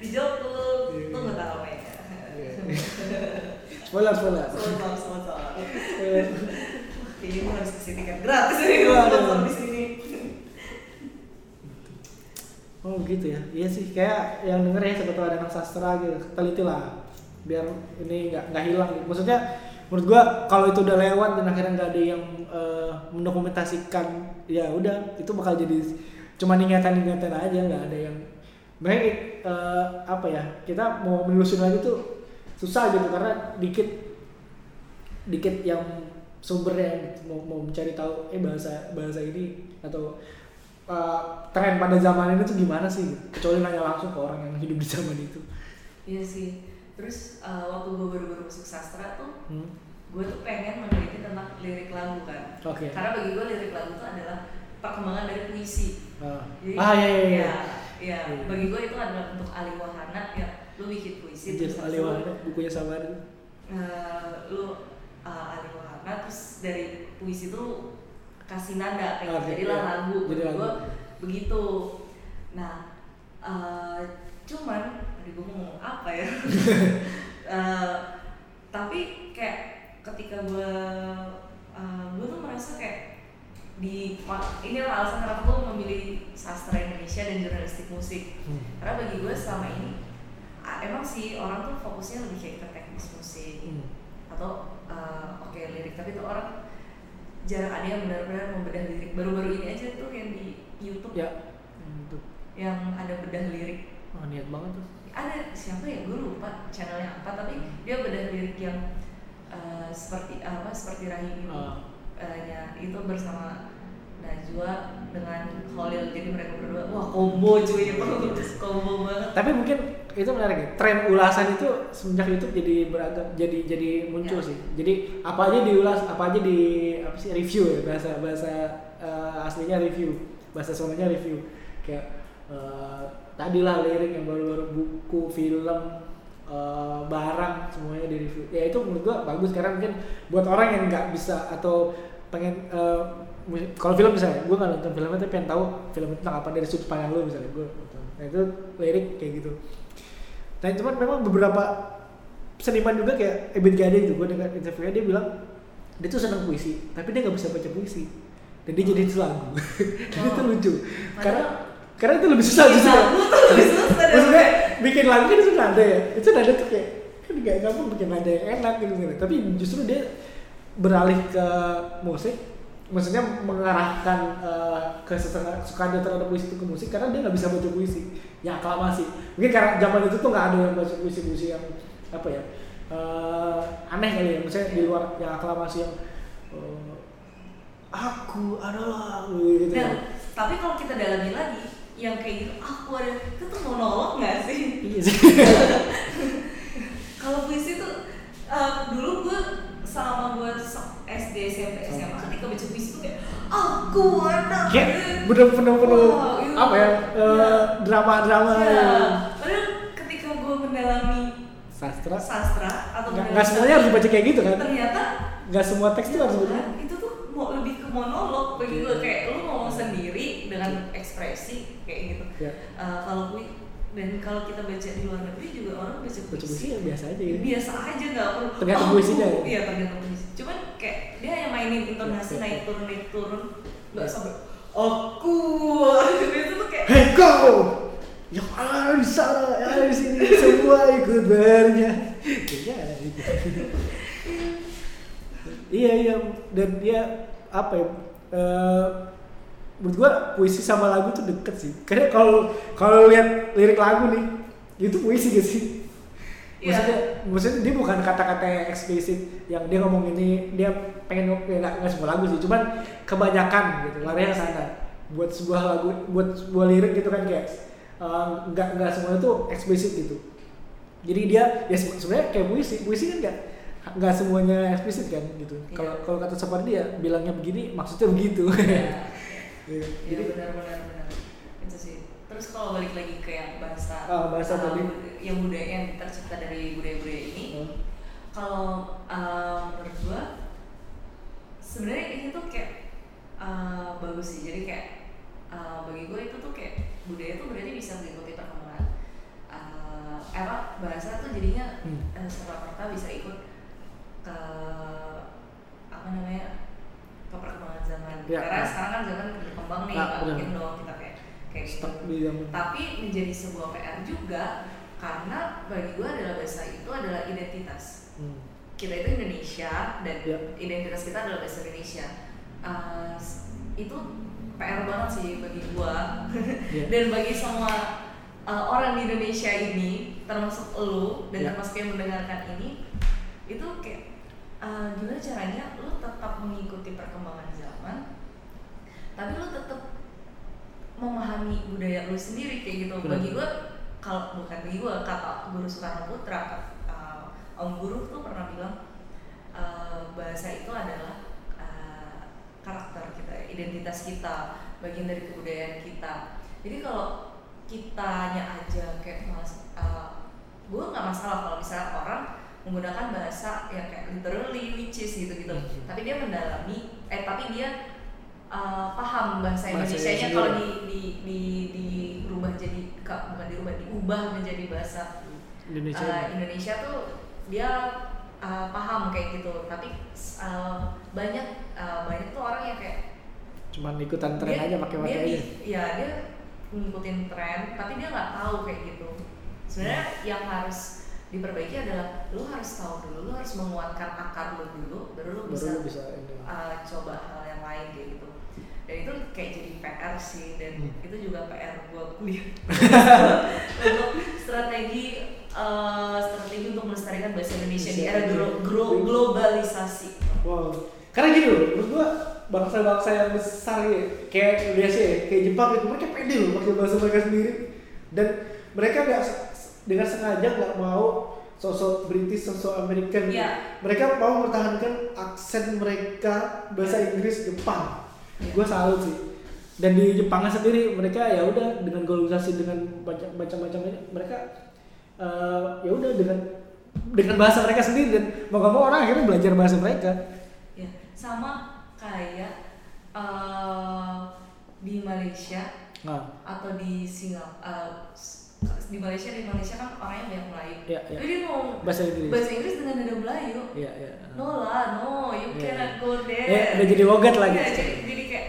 dijokul Iya. tuh nggak tahu apa ya [laughs] spoiler spoiler sponsor. Spoiler. Kayaknya gue harus kasih tiket gratis nih sponsor di sini. Oh gitu ya, iya sih kayak yang denger ya sebetulnya ada anak sastra gitu, teliti lah biar ini nggak nggak hilang gitu. Maksudnya menurut gua kalau itu udah lewat dan akhirnya nggak ada yang eh, mendokumentasikan, ya udah itu bakal jadi cuma ingatan-ingatan aja nggak ada yang baik eh, apa ya kita mau menelusuri lagi tuh susah gitu karena dikit dikit yang sumbernya gitu. mau mau mencari tahu eh bahasa bahasa ini atau uh, tren pada zaman ini tuh gimana sih gitu. kecuali nanya langsung ke orang yang hidup di zaman itu Iya sih. Terus uh, waktu gue baru-baru masuk sastra tuh, hmm. gue tuh pengen meneliti tentang lirik lagu kan. Oke. Karena bagi gue lirik lagu itu adalah perkembangan dari puisi. Ah. Jadi, ah iya iya iya Ya, ya, Iya. bagi gue itu adalah bentuk alih wahana ya. Lu bikin puisi Anjir, terus habis Ali itu, Wahana, bukunya sama itu eh, lu uh, alih wahana terus dari puisi itu kasih nada kayak gitu. jadilah iya. lagu Jadi lagu. gua begitu nah eh, cuman tadi gue mau ngomong apa ya [laughs] Eh, tapi kayak ketika gue uh, gue tuh merasa kayak di inilah alasan kenapa gue memilih sastra Indonesia dan jurnalistik musik. Hmm. karena bagi gue selama ini emang sih orang tuh fokusnya lebih kayak ke teknis musik. Hmm. atau uh, oke lirik. Tapi tuh orang jarang ada yang benar-benar membedah lirik. Baru-baru ini aja tuh yang di YouTube. Ya. Hmm, yang ada bedah lirik. Oh, niat banget tuh. Ada siapa ya? Gue lupa channelnya apa tapi dia bedah lirik yang uh, seperti apa seperti rahim Ah. uh, nya itu bersama Najwa dengan Khalil. Jadi mereka berdua wah combo cuy. [laughs] Itu combo banget. Tapi mungkin itu menarik ya. Tren ulasan itu semenjak YouTube jadi beragam jadi jadi muncul Ya. sih. Jadi apa aja diulas apa aja di apa sih review ya. Bahasa bahasa eh, aslinya review. Bahasa sononya review. Kayak eh, tadi lah lirik yang baru-baru buku film eh, barang semuanya di review. Ya itu menurut gua bagus. Karena mungkin buat orang yang nggak bisa atau pengen eh, mu- kalau film misalnya gue nggak nonton filmnya tapi pengen tahu film itu tentang apa dari sudut pandang lu misalnya gue nah itu lirik kayak gitu. Nah cuman memang beberapa seniman juga kayak Ebit Gade itu gue dengar interviewnya dia bilang dia tuh senang puisi tapi dia nggak bisa baca puisi. Dan dia jadi itu lagu [laughs] dan itu Oh. lucu. Karena karena itu lebih susah Bikin justru. [laughs] maksudnya bikin lagu kan itu nada ya. Itu nada tuh kayak kan gak gampang bikin nada yang enak gitu gitu. tapi justru dia beralih ke musik maksudnya mengarahkan eh, kesukaan dia terhadap puisi itu ke musik karena dia nggak bisa baca puisi. Ya aklamasi. Mungkin karena zaman itu tuh nggak ada yang baca puisi puisi yang apa ya eh, aneh kali ya. Misalnya di luar yang aklamasi yang eh, aku adalah gitu. Nah, tapi kalau kita dalami lagi, yang kayak gitu, aku ada, itu tuh monolog nggak sih? iya sih. [laughs] Kalau puisi tuh, eh, dulu gue sama gue SD, SMP, SMA, ketika baca puisi tuh kayak, aku ada. kayak bener penuh Wow, itu- apa ya Iya. drama drama Ya, padahal ketika gue mendalami sastra? sastra atau nggak semuanya harus dibaca kayak gitu kan? ternyata nggak semua teks tuh harus dibaca. Kan, itu tuh mau lebih ke monolog bagi gue Iya. kayak lu ngomong sendiri dengan ekspresi kayak gitu. Ya Eh, kalau gue dan kalau kita baca di luar negeri juga orang baca puisi, baca puisi ya biasa aja gitu biasa aja nggak perlu. Tergantung "Oh, puisinya ya? iya tergantung puisi. Cuman kayak dia yang mainin intonasi Iya, iya, naik turun naik turun. Nggak Iya. sampai aku [laughs] itu tuh kayak hei kau yang ada di sana yang ada di sini. Semua ikut gitu [laughs] iya iya. Dan dia apa ya eh, menurut gua puisi sama lagu tuh deket sih. Karena kalau kalau lihat lirik lagu nih itu puisi gak sih. Iya. maksudnya maksudnya dia bukan kata-kata yang eksplisit yang dia ngomong ini dia pengen ya, nggak nggak semua lagu sih. Cuman kebanyakan gitu larinya ke sana. Buat sebuah lagu buat sebuah lirik gitu kan kayak eh, nggak nggak semuanya tuh eksplisit gitu. Jadi dia ya se- sebenarnya kayak puisi puisi kan nggak nggak semuanya eksplisit kan gitu. Iya. kalau kalau kata seperti dia bilangnya begini maksudnya begitu. Iya. [laughs] Iya. Iya jadi benar-benar benar. Itu sih. Terus kalau balik lagi ke yang bahasa, Ah, bahasa tadi. yang budaya yang tercipta dari budaya-budaya ini, Hmm. kalau uh, menurut gua sebenarnya ini tuh kayak uh, bagus sih. Jadi kayak uh, bagi gue itu tuh kayak budaya tuh berarti bisa mengikuti perkembangan. Uh, apa bahasa tuh jadinya Hmm. uh, serta merta bisa ikut ke apa namanya ke perkembangan zaman. Ya. Karena sekarang kan zaman berkembang nih, Nah, nggak benar. mungkin dong kita kayak kayak gitu stuck di zaman tapi menjadi sebuah PR juga karena bagi gue adalah bahasa itu adalah identitas Hmm. kita itu Indonesia dan Ya. identitas kita adalah bahasa Indonesia Uh, itu PR banget sih bagi gue Ya. [laughs] dan bagi semua uh, orang di Indonesia ini termasuk lu dan Ya. termasuk yang mendengarkan ini itu kayak uh, gimana caranya lu tetap mengikuti perkembangan zaman tapi lu tetap memahami budaya lu sendiri kayak gitu Benar. bagi gua kalau bukan bagi gua kata guru Soekarno Putra uh, om guru tuh pernah bilang uh, bahasa itu adalah uh, karakter kita identitas kita bagian dari kebudayaan kita jadi kalau kitanya aja kayak mas uh, gua nggak masalah kalau misalnya orang menggunakan bahasa yang kayak literally which is gitu gitu Mhm. tapi dia mendalami eh tapi dia uh, paham bahasa Bahasa Indonesia nya sendiri. kalau di di di dirubah jadi ka- bukan dirubah diubah menjadi bahasa Indonesia uh, Indonesia tuh dia uh, paham kayak gitu tapi uh, banyak uh, banyak tuh orang yang kayak cuman ikutan tren dia- aja pakai pakai aja ya dia ngikutin tren tapi dia nggak tahu kayak gitu sebenarnya Hmm. yang harus diperbaiki adalah lu harus tahu dulu lu harus menguatkan akar lu dulu baru lu baru bisa, lu bisa uh, coba hal yang lain kayak gitu. Dan itu kayak jadi PR sih dan Hmm. itu juga PR gua kuliah. [laughs] Untuk strategi uh, strategi untuk melestarikan bahasa Indonesia di era glo- glo- globalisasi. Wow. Karena gini loh, menurut gua bangsa-bangsa yang besar ya, kayak Indonesia ya, kayak Jepang gitu, mereka pede loh pakai bahasa mereka sendiri. Dan mereka nggak dengan sengaja nggak mau sosok British, sosok American. Iya. Mereka mau mempertahankan aksen mereka bahasa Inggris Jepang. Iya. Gua salut sih. Dan di Jepang sendiri mereka ya udah dengan globalisasi dengan macam-macam mereka eh, ya udah dengan dengan bahasa mereka sendiri dan mau gak mau orang akhirnya belajar bahasa mereka. ya sama kayak uh, di Malaysia Nah, atau di Singapura di Malaysia di Malaysia kan orangnya banyak Melayu Iya, iya. jadi ngomong bahasa Inggris. bahasa Inggris dengan nada Melayu Iya, iya. no lah no you Iya. cannot go there Eh, udah jadi logat lagi. Iya, jadi, jadi kayak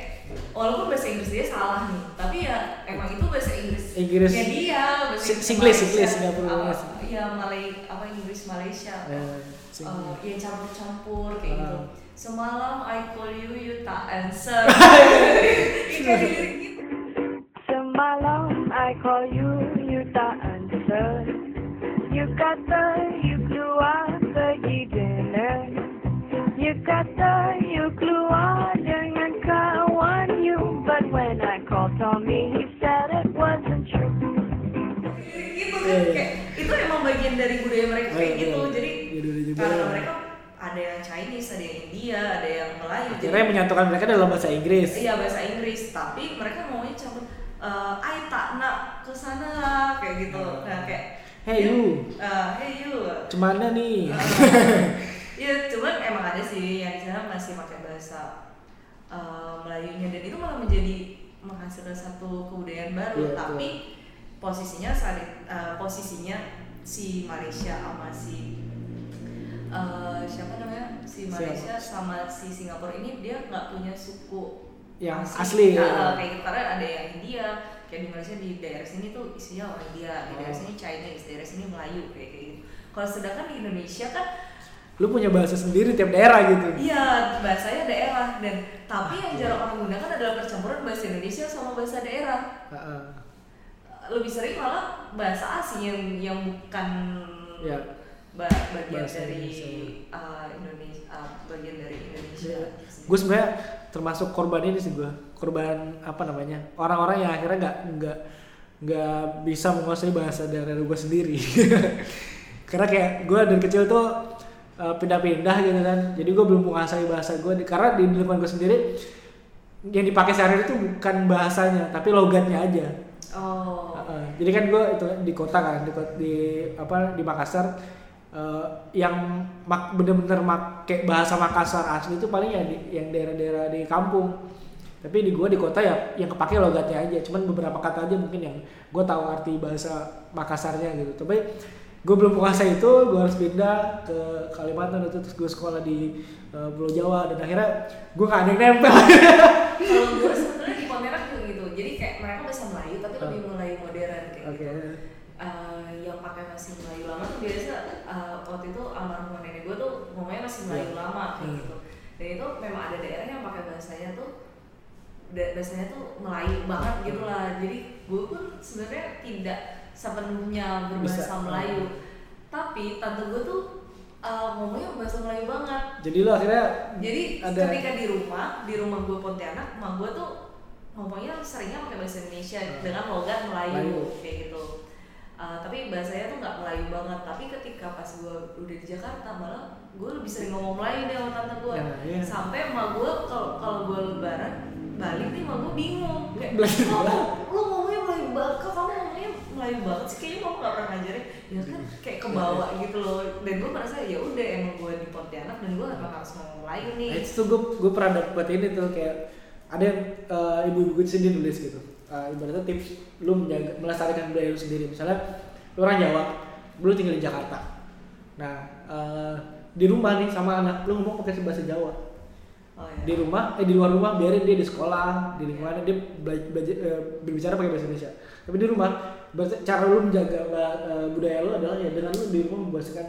walaupun bahasa Inggris dia salah nih tapi ya emang itu bahasa Inggris Inggris. ya dia bahasa Inggris Malaysia. Singlish, Singapura, Apa, iya Malay apa Inggris Malaysia uh, ya campur-campur kayak gitu. Ah. Semalam I call you, you tak answer. [laughs] Gitu. Semalam I call you, answer. You kata you keluar pergi dinner. You kata you keluar dengan kawan you. But when I called Tommy, he said it wasn't true. gitu kan kayak itu emang bagian dari budaya mereka kayak Iya, gitu iya. jadi Iya, karena mereka ada yang Chinese ada yang India ada yang Melayu Akhirnya yang menyatukan mereka dalam bahasa Inggris. iya bahasa Inggris tapi mereka maunya campur eh I tak nak sana lah," kayak gitu. Nah kayak Hey you, eh, hey you. Cemana nih? Iya, cuman emang ada sih yang di sana masih pakai bahasa eh, Melayunya. Dan itu malah menjadi menghasilkan satu kebudayaan baru. Iya, Tapi posisinya saat eh, posisinya si Malaysia sama si eh, siapa namanya? Si Malaysia sama si Singapura ini dia nggak punya suku Yang asli, Nah, ya. kayak gitu. Karena ada yang India kayak di Malaysia di daerah sini tuh isinya orang India di daerah Oh. sini Chinese daerah sini Melayu kayak kayak gitu kalau sedangkan di Indonesia kan lu punya bahasa sendiri tiap daerah gitu Iya, bahasanya daerah dan tapi yang jarang orang gunakan adalah percampuran bahasa Indonesia sama bahasa daerah. Lebih sering malah bahasa asing yang yang bukan Ya. ba- bagian Bahasa dari Indonesia. uh, Indonesia, uh, bagian dari Indonesia. gue sebenarnya termasuk korban ini sih gue korban apa namanya? Orang-orang yang akhirnya nggak nggak nggak bisa menguasai bahasa daerah gue sendiri. [laughs] Karena kayak gue dari kecil tuh uh, pindah-pindah gitu kan. Jadi gue belum menguasai bahasa gue karena di lingkungan gue sendiri yang dipakai sehari itu bukan bahasanya tapi logatnya aja. Oh. Jadi kan gue itu di kota kan di, di apa di Makassar eh, yang mak, bener-bener make bahasa Makassar asli itu paling ya di, yang daerah-daerah di kampung. Tapi di gue di kota ya yang kepake logatnya aja. Cuman beberapa kata aja mungkin yang gue tahu arti bahasa Makassarnya gitu. Tapi gue belum menguasai itu gue harus pindah ke Kalimantan itu terus gue sekolah di eh, Pulau Jawa. Dan akhirnya gue gak ada yang nempel. Kalau gue [laughs] sebetulnya di Pontianak juga gitu. Jadi kayak mereka bahasa Melayu modern kayak Oke. gitu. Eh, yang pakai masih Melayu lama tuh biasa eh, waktu itu almarhum nenek gue tuh ngomongnya masih Melayu Iya. lama kayak Hmm. gitu. Dan itu memang ada daerah yang pakai bahasanya tuh bahasanya tuh Melayu banget gitu lah. Jadi gue pun sebenarnya tidak sepenuhnya berbahasa Bisa. Melayu. Tapi tante gue tuh eh, ngomongnya bahasa Melayu banget. jadi lo akhirnya Jadi ada ketika di rumah, di rumah gue Pontianak, emak gue tuh ngomongnya seringnya pakai bahasa Indonesia Hmm. dengan logat Melayu, Melayu. kayak gitu. Uh, tapi bahasanya tuh nggak Melayu banget. Tapi ketika pas gue udah di Jakarta malah gue lebih sering ngomong Melayu deh sama tante gue. Ya, iya. Sampai emak gue kalau kalau gue lebaran balik nih emak gue bingung. Kayak, Belajar "Kok Melayu." lu ngomongnya Melayu banget, kok kamu ngomongnya Melayu banget sih? Kayaknya kamu nggak pernah ngajarin. Ya kan kayak kebawa gitu loh. Dan gue merasa ya udah emang gue di Pontianak dan gue emang harus ngomong Melayu nih. Nah, itu tuh gue gue pernah dapet ini tuh kayak ada yang eh, ibu-ibu gue sendiri nulis gitu. Eh, ibaratnya tips lu menjaga melestarikan budaya lu sendiri. Misalnya lu orang Jawa, lu tinggal di Jakarta. Nah eh, di rumah nih sama anak lu ngomong pakai bahasa Jawa. Oh, ya. Di rumah, eh di luar rumah biarin dia di sekolah, di lingkungannya dia bela- belajar eh, berbicara pakai bahasa Indonesia. Tapi di rumah cara lu menjaga eh, budaya lu adalah ya dengan lu di rumah membahasakan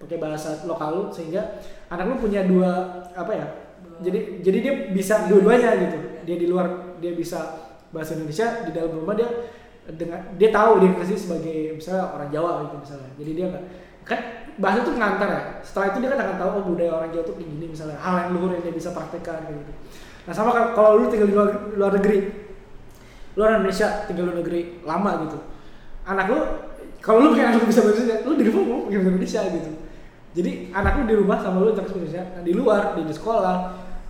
pakai bahasa lokal lu sehingga anak lu punya dua apa ya Dua. jadi jadi dia bisa dua-duanya gitu dia di luar dia bisa bahasa Indonesia di dalam rumah dia dengan dia tahu dia kasih sebagai misalnya orang Jawa gitu misalnya jadi dia nggak kan bahasa itu pengantar ya. Setelah itu dia kan akan tahu oh budaya orang Jawa tuh kayak gini misalnya hal yang luhur yang dia bisa praktekkan kayak gitu. Nah sama kalau- lu tinggal di luar, luar negeri lu orang Indonesia tinggal di luar negeri lama gitu anak lu kalau lu pengen anak lu bisa bahasa Indonesia lu di rumah pakai bahasa Indonesia gitu. Jadi anak lu di rumah sama lu terus Indonesia. Nah, di luar di, di sekolah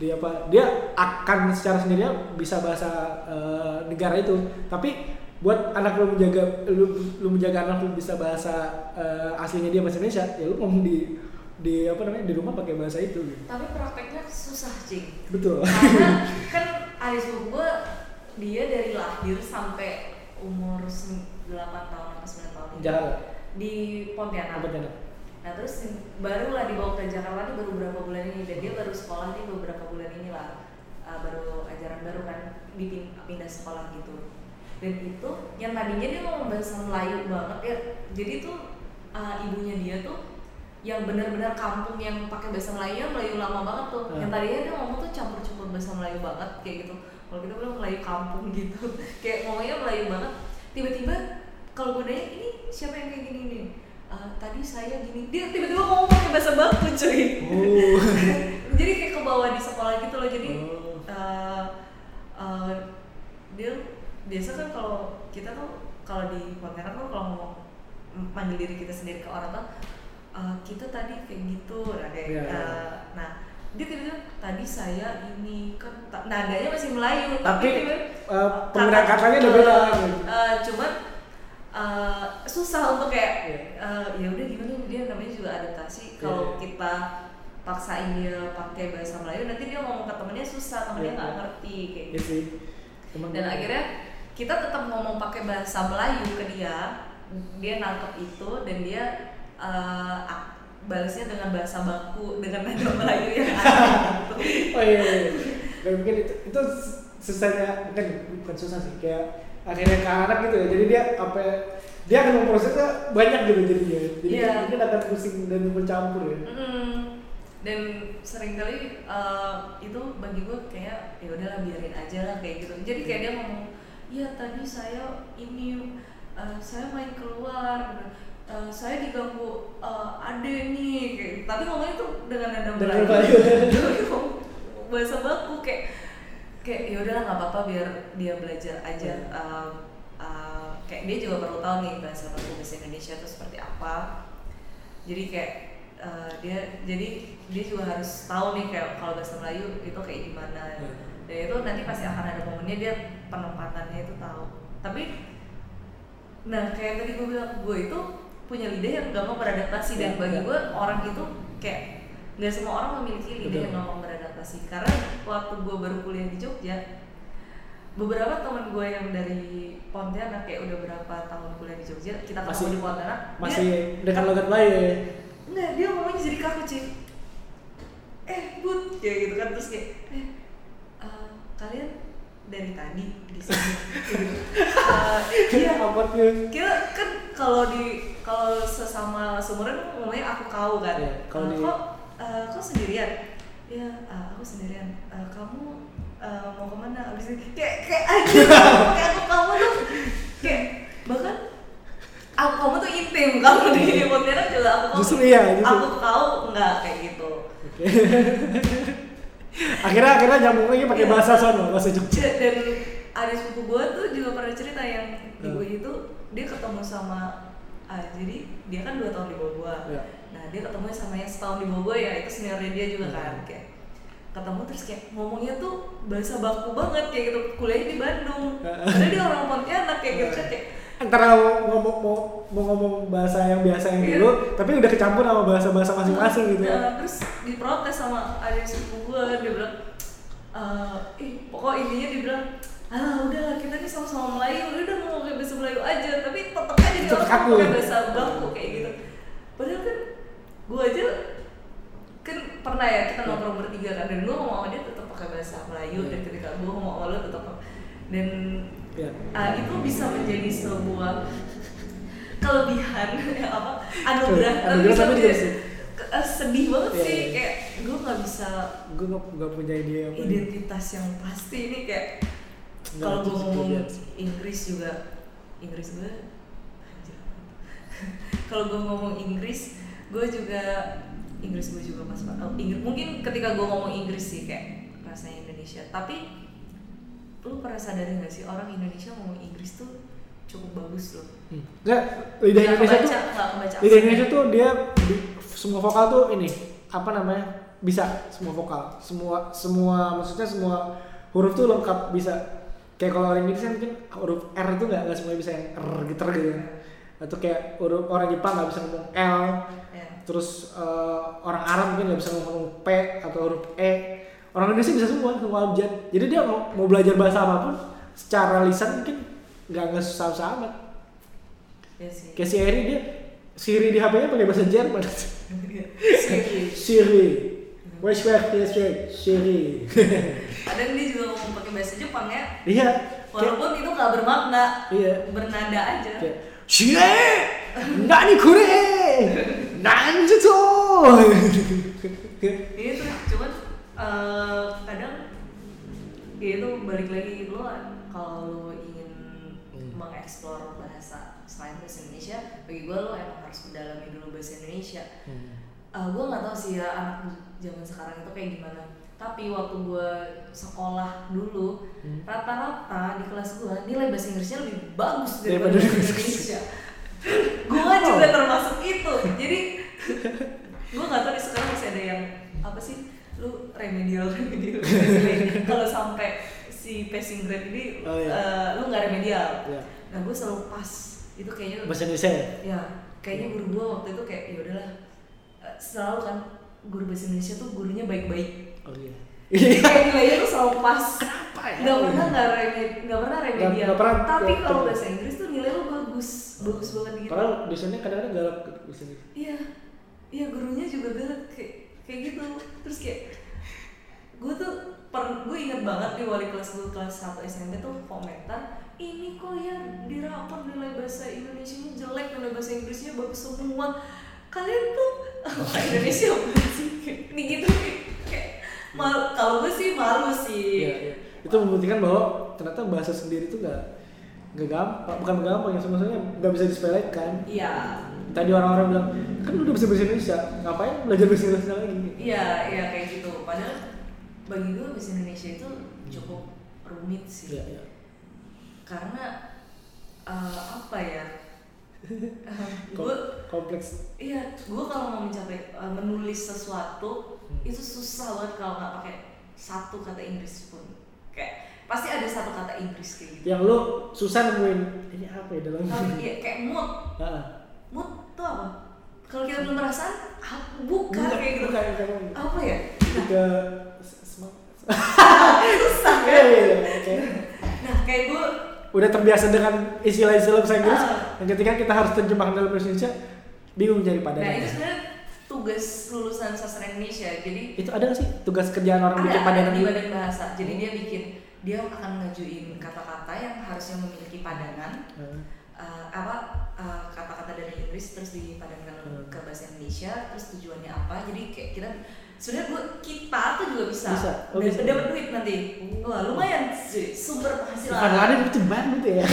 di apa dia akan secara sendirinya bisa bahasa eh, negara itu. Tapi buat anak lu menjaga lu, lu menjaga anak lu bisa bahasa eh, aslinya dia bahasa Indonesia ya lu ngomong di di apa namanya di rumah pakai bahasa itu gitu. Tapi prakteknya susah, Cing. betul Karena [laughs] kan adik gue dia dari lahir sampai umur 8 tahun atau 9 tahun Jakarta di Pontianak. Jakarta Nah terus barulah dibawa ke Jakarta nih baru beberapa bulan ini dan dia baru sekolah nih beberapa bulan ini lah Uh, baru ajaran baru kan dipin- pindah sekolah gitu dan itu yang tadinya dia ngomong bahasa Melayu banget ya jadi tuh uh, ibunya dia tuh yang benar-benar kampung yang pakai bahasa Melayu Melayu lama banget tuh. Hmm. yang tadinya dia ngomong tuh campur-campur bahasa Melayu banget kayak gitu. Kalau kita bilang Melayu kampung [laughs] gitu kayak ngomongnya Melayu banget. Tiba-tiba kalau gue nanya ini siapa yang kayak gini nih? "Eh, tadi saya gini. Dia tiba-tiba ngomong pakai bahasa baku cuy. Oh. [laughs] Jadi kayak ke bawah di sekolah gitu loh. Jadi Oh. eh, eh, dia biasa kan kalau kita tuh kalau di Pontianak tuh kalau ngomong manggil diri kita sendiri ke orang tuh "Eh, kita tadi kayak gitu nah kayak Iya, iya. eh, nah dia tiba-tiba tadi saya ini kan ta- nadanya masih Melayu Tapi, eh, penggunaan katanya udah beda, gitu. eh, cuman eh, susah untuk kayak Iya. eh, ya udah gimana dia namanya juga adaptasi kalau Iya. kita paksain dia pakai bahasa Melayu nanti dia ngomong ke temennya susah temennya nggak ngerti kayak gitu dan akhirnya kita tetap ngomong pakai bahasa Melayu ke dia dia nangkep itu dan dia ak- balasnya dengan bahasa baku dengan nada [laughs] Melayu yang gitu. oh iya, iya. iya. Dan mungkin itu itu susahnya bukan bukan susah sih kayak akhirnya ke anak gitu ya jadi dia apa dia akan memprosesnya banyak gitu jadinya jadi Iya. mungkin akan pusing dan bercampur ya Mm, dan sering kali eh, itu bagi gue kayak ya udahlah biarin aja lah kayak gitu jadi kayak dia ngomong iya tadi saya ini eh, saya main keluar eh, saya diganggu eh, ade nih kayak gitu. tapi ngomongnya tuh dengan nada Melayu [laughs] bahasa baku kayak kayak ya udahlah nggak apa-apa biar dia belajar aja. Um, uh, kayak dia juga perlu tahu nih bahasa baku bahasa Indonesia itu seperti apa jadi kayak uh, dia jadi dia juga harus tahu nih kayak kalau bahasa Melayu itu kayak gimana Hmm. dan itu nanti pasti akan ada momennya dia penempatannya itu tahu tapi nah kayak tadi gue bilang gue itu punya lidah yang gampang beradaptasi dan Ya, bagi gue orang itu kayak nggak semua orang memiliki lidah Betul. yang gampang beradaptasi karena waktu gue baru kuliah di Jogja beberapa teman gue yang dari Pontianak kayak udah berapa tahun kuliah di Jogja kita ketemu Masih- di Pontianak Masih dengan logat Melayu ya. Dia ngomongnya jadi kaku cuy Eh, Bud, kayak gitu kan Terus kayak, eh, eh, kalian dari tadi di sini. Gitu. [laughs] Iya, Apa tuh? kita kan kalau di kalau sesama seumuran ngomongnya aku kau kan. Iya, kalau Eh, di- kok eh, kok sendirian? Ya eh, aku sendirian. Eh, kamu eh, mau ke mana? Abis itu kayak kayak aja [laughs] kayak aku kamu tuh. Kayak bahkan aku kamu tuh intim. Kamu di Pontianak juga aku kamu Justru iya, justru. aku kau enggak kayak gitu [laughs] akhirnya akhirnya nyambung lagi pakai Iya. bahasa sono, bahasa Jogja. Dan ada sepupu gue tuh juga pernah cerita yang Hmm. gue itu dia ketemu sama ah, jadi dia kan dua tahun di bawah gue Iya. nah dia ketemu sama yang setahun di bawah gue ya itu seniornya dia juga kan kayak ketemu terus kayak ngomongnya tuh bahasa baku banget kayak gitu kuliahnya di Bandung karena dia orang Pontianak kayak gitu kan kayak Antara mau ngomong mau, mau ngomong bahasa yang biasa yang Iya. dulu, tapi udah kecampur sama bahasa-bahasa masing-masing gitu ya. Nah, terus diprotes sama ada sepupu gue dia bilang eh ih pokok intinya dia bilang ah udah kita nih sama-sama Melayu udah ngomong kayak bahasa Melayu aja tapi tetap aja dia orang pakai bahasa baku kayak gitu padahal kan gue aja kan pernah ya kita nongkrong bertiga kan dan gue ngomong sama dia tetap pakai bahasa Melayu dan ketika gue ngomong sama lo tetap dan Iya. ah, itu bisa menjadi sebuah [laughs] kelebihan [laughs] apa anugerah Anugerah tapi juga sih. eh, sedih banget Iya, sih iya. kayak gue nggak bisa Gue nggak punya ide apa. identitas yang pasti ini kayak kalau gue ngomong sih. Inggris juga Inggris gue [laughs] kalau gue ngomong Inggris gue juga Inggris gue juga pas oh, Inggris mungkin ketika gue ngomong Inggris sih kayak rasanya Indonesia tapi lu pernah sadari gak sih orang Indonesia ngomong Inggris tuh cukup bagus loh Hmm. Nggak, lidah Nggak Indonesia tuh kebaca, nggak kebaca lidah. Indonesia tuh dia di- semua vokal tuh ini apa namanya bisa semua vokal semua semua maksudnya semua huruf tuh lengkap bisa kayak kalau orang Inggris kan mungkin huruf R itu nggak nggak semuanya bisa yang R gitu gitu atau kayak huruf orang Jepang nggak bisa ngomong L Ya. terus eh, orang Arab mungkin nggak bisa ngomong P atau huruf E orang Indonesia bisa semua semua abjad. Jadi dia mau, mau belajar bahasa apa pun secara lisan mungkin nggak nggak susah-susah amat. Ya sih. kayak si Eri dia Siri di HP-nya pakai bahasa Jerman. Siri. Siri. Wes wes wes wes. Siri. Kadang dia juga ngomong pakai bahasa Jepang ya. iya. Kayak Walaupun itu nggak bermakna, iya. Bernada aja. kayak Shire! Nani kure Nanjutsu Iya tuh, cuman eh, kadang ya itu balik lagi lo kalau lo ingin Hmm. mengeksplor bahasa selain bahasa Indonesia, bagi gue lo emang harus mendalami dulu bahasa Indonesia. Eh, gue nggak tahu sih ya anak zaman sekarang itu kayak gimana. Tapi waktu gue sekolah dulu, Hmm. rata-rata di kelas gue nilai bahasa Inggrisnya lebih bagus Daripada daripada bahasa bahasa Indonesia. gue juga termasuk itu. Jadi gue nggak tahu di sekarang masih ada yang apa sih lu remedial [laughs] remedial, remedial. kalau sampai si passing grade ini Oh, iya. eh, lu nggak remedial. Iya. Nah gue selalu pas itu kayaknya bahasa Indonesia ya? ya kayaknya guru gue waktu itu kayak ya udahlah eh, selalu kan guru bahasa Indonesia tuh gurunya baik-baik oh iya jadi [laughs] kayak nilainya tuh selalu pas Kenapa ya? nggak pernah nggak remed nggak pernah remedial nggak pernah, tapi kalau betul. bahasa Inggris tuh nilai lu bagus bagus banget gitu padahal dosennya kadang-kadang galak bahasa Inggris iya iya gurunya juga galak kayak kayak gitu. Terus kayak gue tuh per gue inget banget di wali kelas gue kelas 1 SMP tuh komentar ini kok ya di rapor nilai bahasa Indonesia nya jelek nilai bahasa Inggrisnya bagus semua. Kalian tuh orang [laughs] Indonesia bukan sih? Ini gitu kayak kalau gue sih malu sih. Iya, iya. Itu membuktikan bahwa ternyata bahasa sendiri itu nggak nggak gampang, bukan gampang ya maksudnya nggak bisa disepelekan. iya Tadi orang-orang bilang kan udah bisa bahasa Indonesia, ngapain belajar bahasa Indonesia lagi? iya iya kayak gitu padahal bagi gue bahasa Indonesia itu cukup rumit sih Iya, iya. karena eh, apa ya [laughs] Kom- gue kompleks. iya gue kalau mau mencapai eh, menulis sesuatu Hmm. itu susah banget kalau nggak pakai satu kata Inggris pun kayak pasti ada satu kata Inggris kayak gitu Yang lu susah nemuin ini apa ya dalam tapi iya kayak mood. Mood tuh apa kalau kita belum perasaan ah, bukan kayak gitu bukan, bukan, bukan. apa ya Ke semangat. susah [laughs] kan nah kayak gue Udah terbiasa dengan istilah-istilah bahasa Inggris, Ah. dan ketika kita harus terjemahkan dalam bahasa Indonesia, bingung cari nah padanan. itu sebenarnya tugas lulusan sastra Indonesia jadi itu ada nggak sih tugas kerjaan orang bikin ada, padanan ada di badan bahasa jadi dia bikin dia akan ngajuin kata-kata yang harusnya memiliki padanan Hmm. eh, apa eh, kata-kata dari Inggris terus dipadankan Hmm. ke bahasa Indonesia terus tujuannya apa jadi kayak kita sebenarnya gua kita tuh juga bisa, Bisa. Oh, bisa. dapat duit nanti wah lumayan sih sumber penghasilan Bukan ada itu banget ya.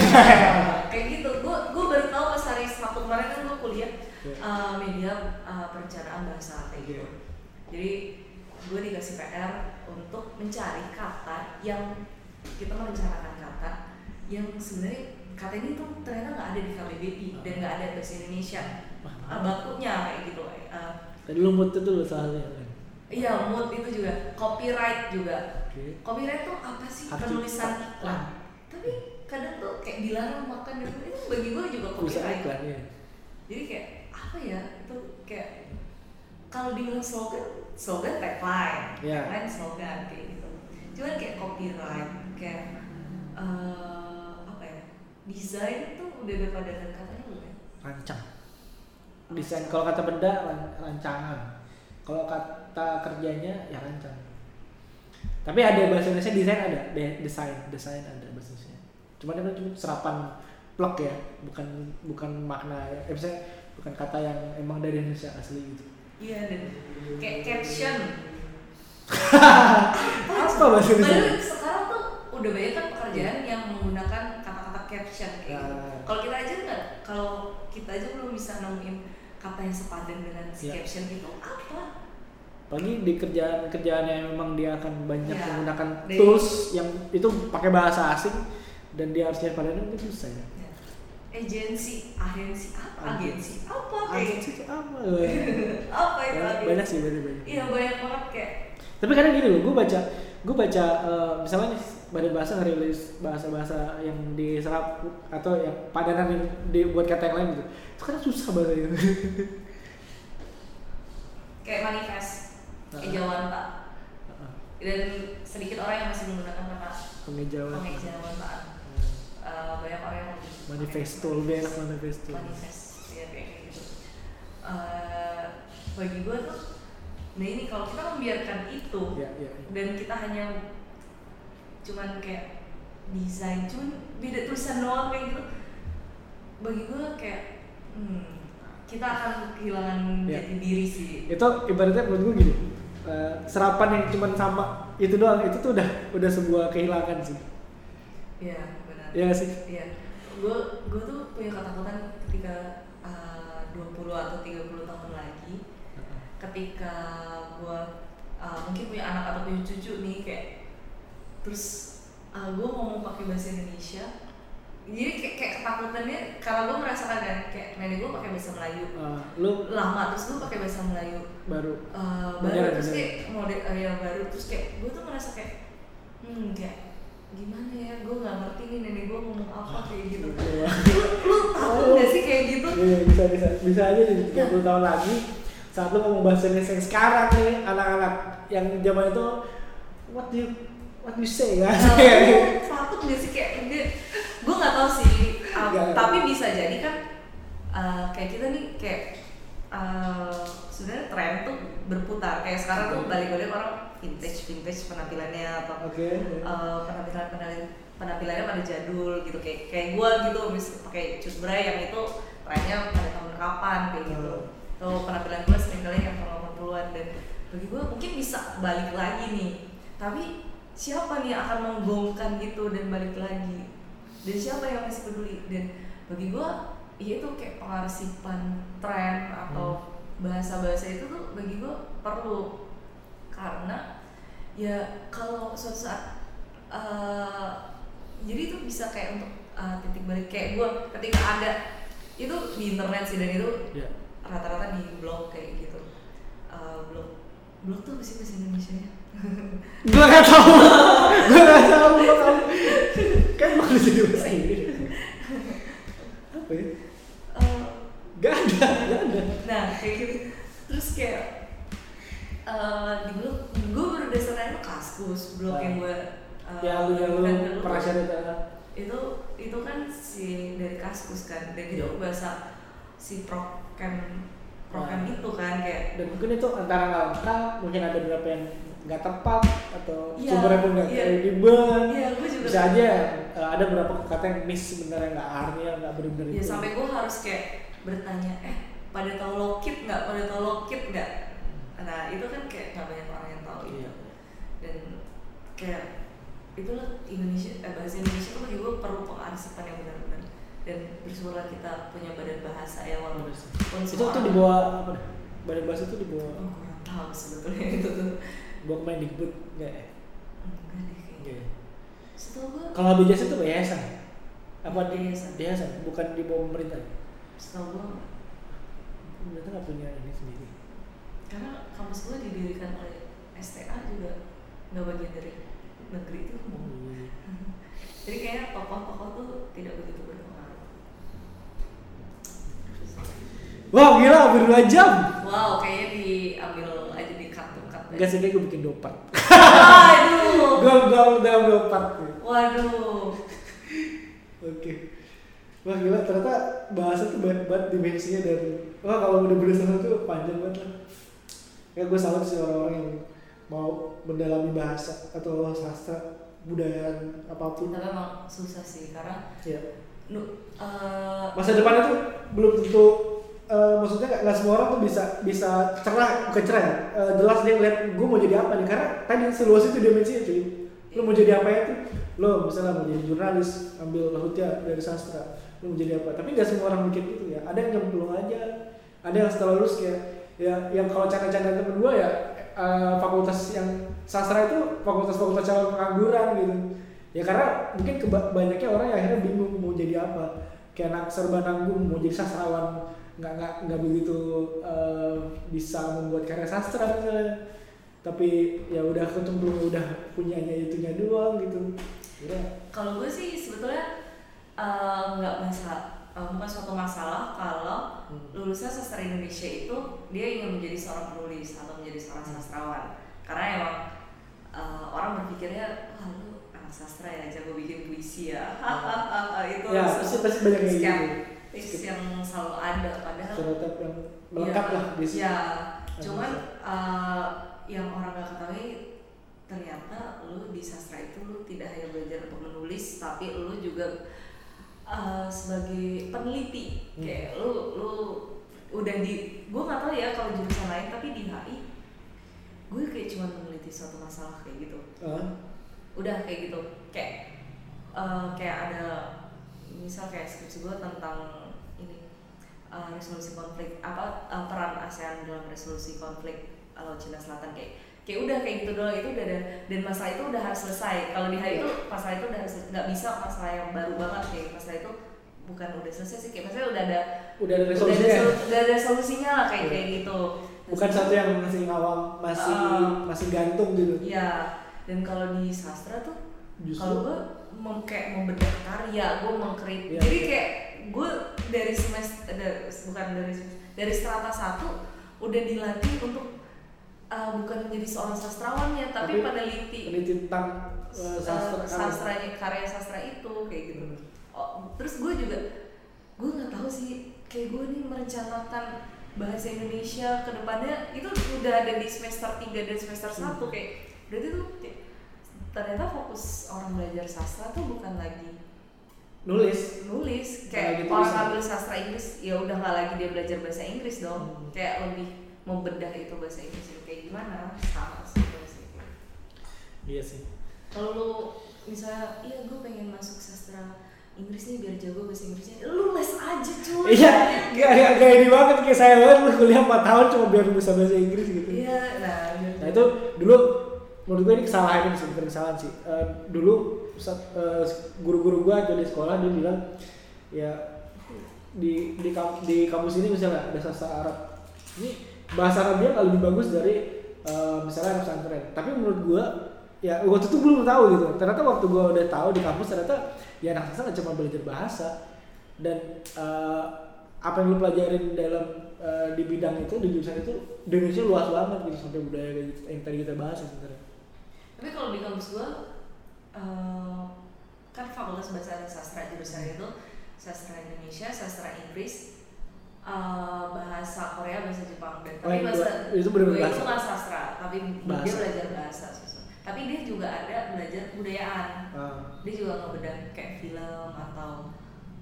[laughs] kayak gitu gue gue baru tahu pas hari Sabtu kemarin kan gue kuliah uh, media uh, perencanaan bahasa kayak gitu jadi gue dikasih PR untuk mencari kata yang kita merencanakan kata yang sebenarnya kata ini tuh ternyata nggak ada di KBBI dan nggak ada bahasa Indonesia. Uh, bakunya kayak gitu uh, Tadi lu mood itu dulu soalnya. kan? iya mood itu juga. Copyright juga. Oke. copyright tuh apa sih? Hak penulisan iklan. Tapi kadang tuh kayak dilarang makan dan itu bagi gue juga copyright. iklan ya. jadi kayak apa ya? Itu kayak kalau dibilang slogan slogan tagline Iya. tagline slogan kayak gitu. Cuman kayak copyright kayak ya desain tuh udah ada padanan katanya belum ya Rancang. Desain kalau kata benda ran- rancangan. Kalau kata kerjanya ya rancang. Tapi ada bahasa Indonesia desain ada, De- desain, desain ada bahasa Indonesia. Cuman itu cuma serapan plek ya, bukan bukan makna eh misalnya bukan kata yang emang dari Indonesia asli gitu. iya dan kayak caption [laughs] Apa bahasa Indonesia? Padahal sekarang tuh udah banyak kan pekerjaan yang menggunakan caption kayak gitu. Ya. Kalau kita aja nggak, kalau kita aja belum bisa nemuin kata yang sepadan dengan si Ya. caption itu apa? Apalagi di kerjaan-kerjaan yang memang dia akan banyak Ya, menggunakan dari- tools yang itu pakai bahasa asing dan dia harus cari padanan itu susah ya. Ya. Agensi, agensi apa? Agensi apa kayak Agensi itu apa? [laughs] apa itu banyak, agensi? banyak sih banyak banyak. Iya banyak banget kayak Tapi kadang gini loh, gue baca gue baca eh, misalnya badan bahasa ngerilis bahasa-bahasa yang diserap atau yang padanan yang dibuat kata yang lain gitu. Itu kan susah bahasa itu. [laughs] kayak manifest, Heeh. ejawanta dan sedikit orang yang masih menggunakan kata Pengejauhan. pengejawantaan. Eh, banyak orang yang Manifesto lebih enak manifesto. manifest ya kayak gitu Eh, bagi gue tuh nah ini kalau kita membiarkan itu Ya, ya, ya. dan kita hanya cuman kayak desain cuman beda tulisan doang kayak gitu bagi gue kayak hmm, kita akan kehilangan Ya. jati diri sih Itu ibaratnya menurut gue gini. eh, serapan yang cuma sama itu doang itu tuh udah udah sebuah kehilangan sih. Iya benar Iya sih? Iya, gue gue tuh punya ketakutan ketika uh, 20 atau 30 tahun lagi ketika gue uh, mungkin punya anak atau punya cucu nih kayak terus uh, gue ngomong pakai bahasa Indonesia. Jadi kayak, kayak ketakutannya karena gue merasakan kan kayak nenek gue pakai bahasa Melayu. Eh, lu lama terus gue pakai bahasa Melayu. Baru? Uh, baru terus modern. kayak model uh, ya baru. Terus kayak gue tuh merasa kayak hmm kayak gimana ya gue nggak ngerti nih nenek gue ngomong apa kayak gitu. Iya. lu, lu takut gak sih kayak gitu? Iya bisa bisa. Bisa aja di 30 tahun lagi saat lu ngomong bahasa Indonesia sekarang nih anak-anak yang zaman itu what do you what you say ya? Nah, [laughs] takut gak sih kayak gue nggak tahu sih uh, Nggak. tapi bisa jadi kan uh, kayak kita nih kayak uh, sebenarnya tren tuh berputar. Kayak sekarang tuh balik-balik orang vintage vintage penampilannya atau Oke. uh, penampilan penampilan penampilannya pada jadul gitu. Kayak kayak gue gitu mis pakai cut bray yang itu trennya pada tahun kapan kayak gitu. Atau penampilan gue sering kali yang tahun 80-an dan bagi gue mungkin bisa balik lagi nih. Tapi siapa nih yang akan menggongkan itu dan balik lagi? Dan siapa yang masih peduli? Dan bagi gue ya itu kayak pengarsipan tren atau bahasa-bahasa itu tuh bagi gue perlu. Karena ya kalau suatu saat eh, jadi itu bisa kayak untuk eh, titik balik. Kayak gue ketika ada itu di internet sih dan itu ya rata-rata di blog kayak gitu. Eh, blog blog tuh apa sih bahasa Indonesia nya gue gak tahu. Gue gak tahu gue tahu. Kan mau jadi bahasa Inggris apa ya? Eh, gak ada gak ada. nah kayak gitu. Terus kayak eh, di blog gue baru itu kaskus blog Ah. yang gue eh, ya lu yang lu kan share itu itu itu kan si dari kaskus kan dan itu bahasa si prokem prokem Ah. itu kan kayak dan mungkin itu antara nggak lengkap mungkin ada beberapa yang nggak tepat atau Iya, sumbernya pun nggak iya. kredibel. Juga. bisa aja eh, ada beberapa kata yang miss sebenarnya nggak artinya nggak benar-benar ya itu. sampai gue harus kayak bertanya eh pada tahu lokit nggak? Pada tahu lokit nggak? Nah itu kan kayak nggak banyak orang yang tahu Iya. dan kayak itulah Indonesia eh, bahasa Indonesia tuh gue perlu pengarsipan yang benar-benar. Dan bersyukurlah kita punya badan bahasa ya walaupun itu tuh di bawah apa badan bahasa itu di oh, bawah kurang tahu sebetulnya [laughs] itu tuh main dikbud nggak ya? Enggak deh kayaknya. Ya? setahu kalau BJS itu yayasan. Apa di Yayasan. yayasan bukan di bawah pemerintah? Setahu gue pemerintah nggak punya ini sendiri. Karena kampus gue didirikan oleh STA juga nggak bagian dari negeri itu [laughs] jadi kayaknya tokoh-tokoh tuh tidak begitu berpengaruh. Wah gila hampir 2 jam. Wow kayaknya diambil sih kayak gue bikin dopat waduh Gue gue dalam dopat waduh. Oke. Wah gila ternyata bahasa tuh banyak banget dimensinya dan Wah kalau udah berusaha tuh panjang banget lah. Kayak gue salut sih orang-orang yang mau mendalami bahasa atau sastra budaya apa pun. Tapi emang susah sih karena ya. nu, eh, masa depannya tuh belum tentu eh, maksudnya nggak semua orang tuh bisa bisa cerah bukan cerah ya. Eh, jelas dia ngeliat gue mau jadi apa nih? Karena tadi seluas itu dimensinya cuy. Lo mau jadi apa ya tuh? Lo misalnya mau jadi jurnalis ambil lahutnya dari sastra lo mau jadi apa? Tapi nggak semua orang mikir gitu ya. Ada yang nyemplung aja. Ada yang setelah lulus kayak ya yang kalau canda-canda temen gue ya eh, fakultas yang sastra itu fakultas-fakultas calon pengangguran gitu. Ya karena mungkin keba- banyaknya orang yang akhirnya bingung mau jadi apa. Kayak anak serba nanggung mau jadi sastrawan nggak nggak nggak begitu eh, bisa membuat karya sastra misalnya. Tapi ya udah kecemplung udah punyanya itunya doang gitu. Ya kalau gue sih sebetulnya eh, nggak masalah eh, bukan suatu masalah kalau Hmm. lulusnya sastra Indonesia itu dia ingin menjadi seorang penulis atau menjadi seorang Hmm. sastrawan. Karena emang eh, orang berpikirnya wah lu anak sastra ya jago bikin puisi ya. Hahaha [laughs] itu Ya, pasti- pasti banyak gitu. skeptis yang selalu ada padahal stereotip yang melengkap ya, lah di situ ya cuman eh, yang orang gak ketahui ternyata lu di sastra itu lu tidak hanya belajar untuk menulis tapi lu juga eh, sebagai peneliti. Hmm. kayak lu lu udah di gue nggak tahu ya kalau jurusan lain tapi di HI gue kayak cuma meneliti suatu masalah kayak gitu. Ah, udah kayak gitu. Kayak eh, kayak ada misal kayak skripsi gue tentang ini eh, resolusi konflik apa eh, peran ASEAN dalam resolusi konflik Laut Cina Selatan kayak kayak udah kayak gitu doang itu udah ada dan masalah itu udah harus selesai kalau di HI itu masalah itu udah harus nggak bisa masalah yang baru banget kayak masalah itu bukan udah selesai sih kayak maksudnya udah ada udah ada udah ada, resolusinya ya? sol- udah ada solusinya lah kayak Iya. kayak gitu bukan satu yang masih ngawang masih Ah. masih gantung gitu Iya, dan kalau di sastra tuh kalau gue mem kayak membedah karya, gue mengkrit. Iya. Jadi kayak gue dari semester dari, bukan dari dari strata satu udah dilatih untuk uh, bukan menjadi seorang sastrawannya, tapi, Tapi peneliti peneliti tentang uh, sastra sastranya karya sastra itu kayak gitu. Hmm. Oh, terus gue juga gue nggak tahu sih kayak gue nih merencanakan bahasa Indonesia ke depannya itu udah ada di semester 3 dan semester 1 Hmm. kayak berarti tuh kayak, ternyata fokus orang belajar sastra tuh bukan lagi nulis. nulis. Kayak gitu orang ambil sastra Inggris ya udah nggak lagi dia belajar bahasa Inggris dong. Hmm. kayak lebih membedah itu bahasa Inggris itu kayak gimana? Sama sih iya sih. Kalau lu misalnya iya gue pengen masuk sastra Inggris nih biar jago bahasa Inggrisnya. Lu les aja cuy. Iya gak gak gak ini banget. Kayak saya banget lu kuliah 4 tahun cuma biar bisa bahasa Inggris gitu. Iya nah, Nah itu dulu menurut gue ini kesalahan ini bukan kesalahan sih. Eh, dulu eh, guru-guru gue atau di sekolah dia bilang ya di di, di kampus ini misalnya ada sastra Arab. Ini bahasa Arabnya nggak lebih bagus dari eh, misalnya anak pesantren. Tapi menurut gue ya waktu itu belum tahu gitu. Ternyata waktu gue udah tahu di kampus ternyata ya anak sastra cuma belajar bahasa dan eh, apa yang lu pelajarin dalam eh, di bidang itu di jurusan itu Indonesia luas banget gitu sampai budaya gitu, yang tadi kita bahas sebenarnya. Tapi kalau di kampus gue eh, kan fakultas bahasa dan sastra jurusan itu sastra Indonesia sastra Inggris eh, bahasa Korea bahasa Jepang dan Oh, tapi bahasa itu bener-bener gue bahasa. itu nggak sastra tapi dia Bahasa. belajar bahasa susu. tapi dia juga ada belajar budayaan Ah, dia juga ngebedah kayak film atau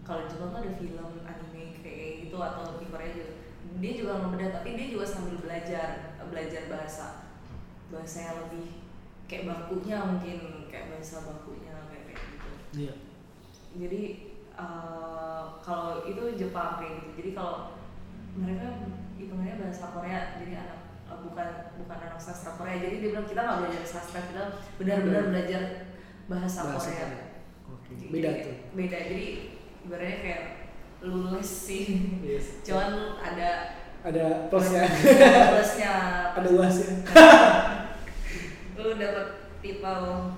kalau Jepang tuh ada film anime kayak gitu atau di Korea juga dia juga ngebedah tapi dia juga sambil belajar belajar bahasa bahasa yang lebih kayak bakunya mungkin kayak bahasa bakunya kayak kayak gitu iya. jadi eh, kalau itu Jepang kayak gitu jadi kalau mereka hitungannya bahasa Korea jadi anak eh, bukan bukan anak sastra Korea jadi dia bilang kita nggak belajar sastra kita benar-benar Hmm. belajar bahasa, Bahasa Korea Korea. Oke. Jadi- Beda tuh. beda jadi ibaratnya kayak lulus sih Yes. cuman ada Ada plusnya, ada plusnya [laughs] ada uasnya. [laughs] lu dapet tipal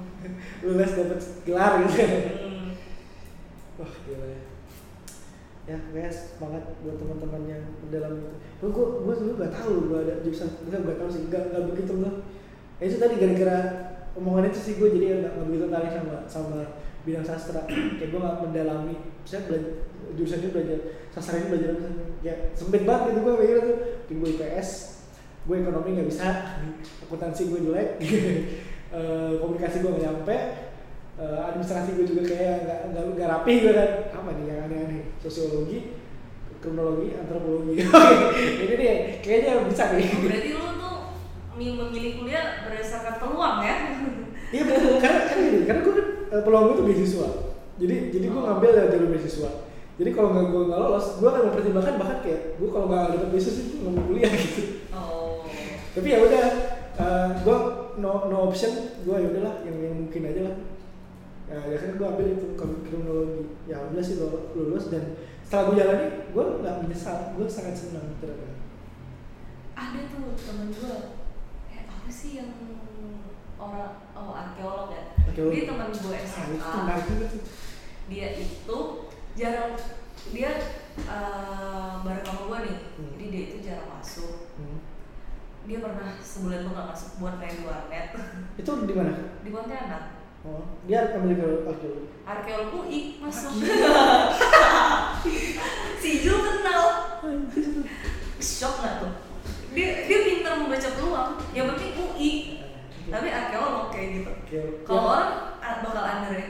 Lulus dapat gelar gitu. hmm, Wah gila ya. Ya guys, semangat buat teman-teman yang dalam itu. Gue gue gue dulu gak tahu gue ada jurusan, gue gak tahu sih, gak gak begitu gue. Ya itu tadi gara-gara omongan itu sih gue jadi ya gak, gak begitu tertarik sama sama bidang sastra. Kayak gue gak mendalami. Saya belajar jurusan ini belajar sastra ini belajar? Ya sempit banget gitu gue mikir tuh. Gue IPS, gue ekonomi gak bisa, akuntansi gue jelek, [laughs] Eh, komunikasi gue gak nyampe, Eh, administrasi gue juga kayak nggak nggak nggak rapi gue kan. Apa nih yang aneh-aneh? Sosiologi kriminologi antropologi. [laughs] Oke, ini nih kayaknya bisa nih. Berarti lu tuh mi- memilih kuliah berdasarkan peluang ya? [laughs] Iya betul. Karena kan gini karena gue kan eh, peluang gue tuh beasiswa. Jadi jadi gue Oh. ngambil dari jalur beasiswa. Jadi kalau nggak gue nggak lolos gue akan mempertimbangkan bahkan kayak gue kalau nggak dapet beasiswa itu nggak mau kuliah gitu. Oh tapi ya udah eh, gue no no option. Gue ya udahlah yang yang mungkin aja lah. Ya, ya kan gue ambil itu krim- kriminologi. Ya alhamdulillah sih lo- lulus dan setelah gue jalani gue nggak menyesal. Gue sangat senang ternyata. Ada tuh temen gue eh apa sih yang orang oh arkeolog ya? Arkeolog. dia teman gue ah, itu SMA juga tuh. Dia itu jarang dia eh, bareng sama gue nih. Hmm. jadi dia itu jarang masuk. Hmm. Dia pernah sebulan tuh gak masuk buat main warnet. [laughs] Itu di mana? Di Pontianak. Oh dia ambil ke arkeologi arkeolog UI masuk. [laughs] Si Jul kenal. [laughs] Shock gak tuh? Dia dia pintar membaca peluang. Yang penting UI tapi arkeolog kayak gitu. Arkeolog. kalau Ya. orang a- bakal under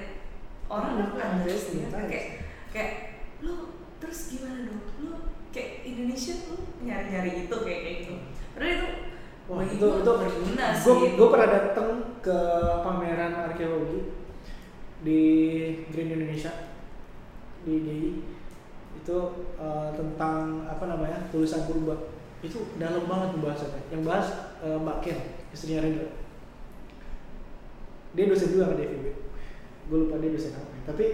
orang Hmm, kan under yes, ya. kayak kayak lu terus gimana dong? Lu kayak Indonesia lu nyari nyari itu kayak kayak gitu. Padahal itu Wah itu itu berguna sih. gue pernah datang ke pameran arkeologi di Green Indonesia di DI itu eh, tentang apa namanya tulisan purba. Itu dalam banget pembahasannya. Yang bahas eh, Mbak Ken istrinya Rendra. Dia dosen juga kan di FIB gue lupa dia dosen apa. Tapi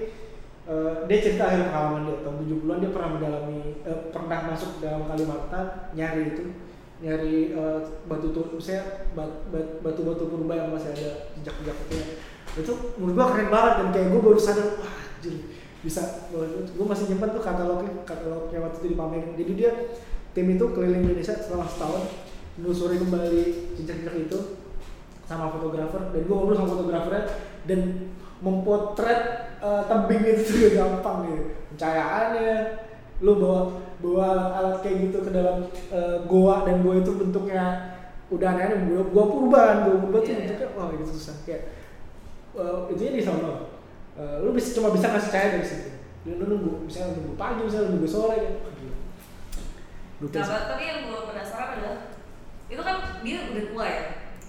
eh, dia cerita akhir pengalaman dia. Tahun 70-an dia pernah mendalami eh, pernah masuk dalam Kalimantan nyari itu nyari eh, batu tu saya batu batu purba yang masih ada jejak-jejak itu ya. itu menurut gua keren banget dan kayak gua baru sadar wah anjir bisa. Gue masih nyimpan tuh katalognya katalognya waktu itu dipamerin. Jadi dia tim itu keliling Indonesia selama setahun menelusuri kembali jejak-jejak itu sama fotografer. Dan gue ngobrol sama fotografernya dan mempotret eh, tebing itu tuh gak [laughs] gampang nih pencahayaannya lu bawa bawa alat kayak gitu ke dalam eh, goa dan goa itu bentuknya udah aneh-aneh gua, gua purba kan gua purba tuh Iya. bentuknya wah itu susah kayak eh, itunya di sana Eh, lu bisa cuma bisa kasih cahaya dari situ lu lu nunggu misalnya nunggu pagi misalnya nunggu sore gitu Nah, tapi yang gue penasaran adalah itu kan dia udah tua ya.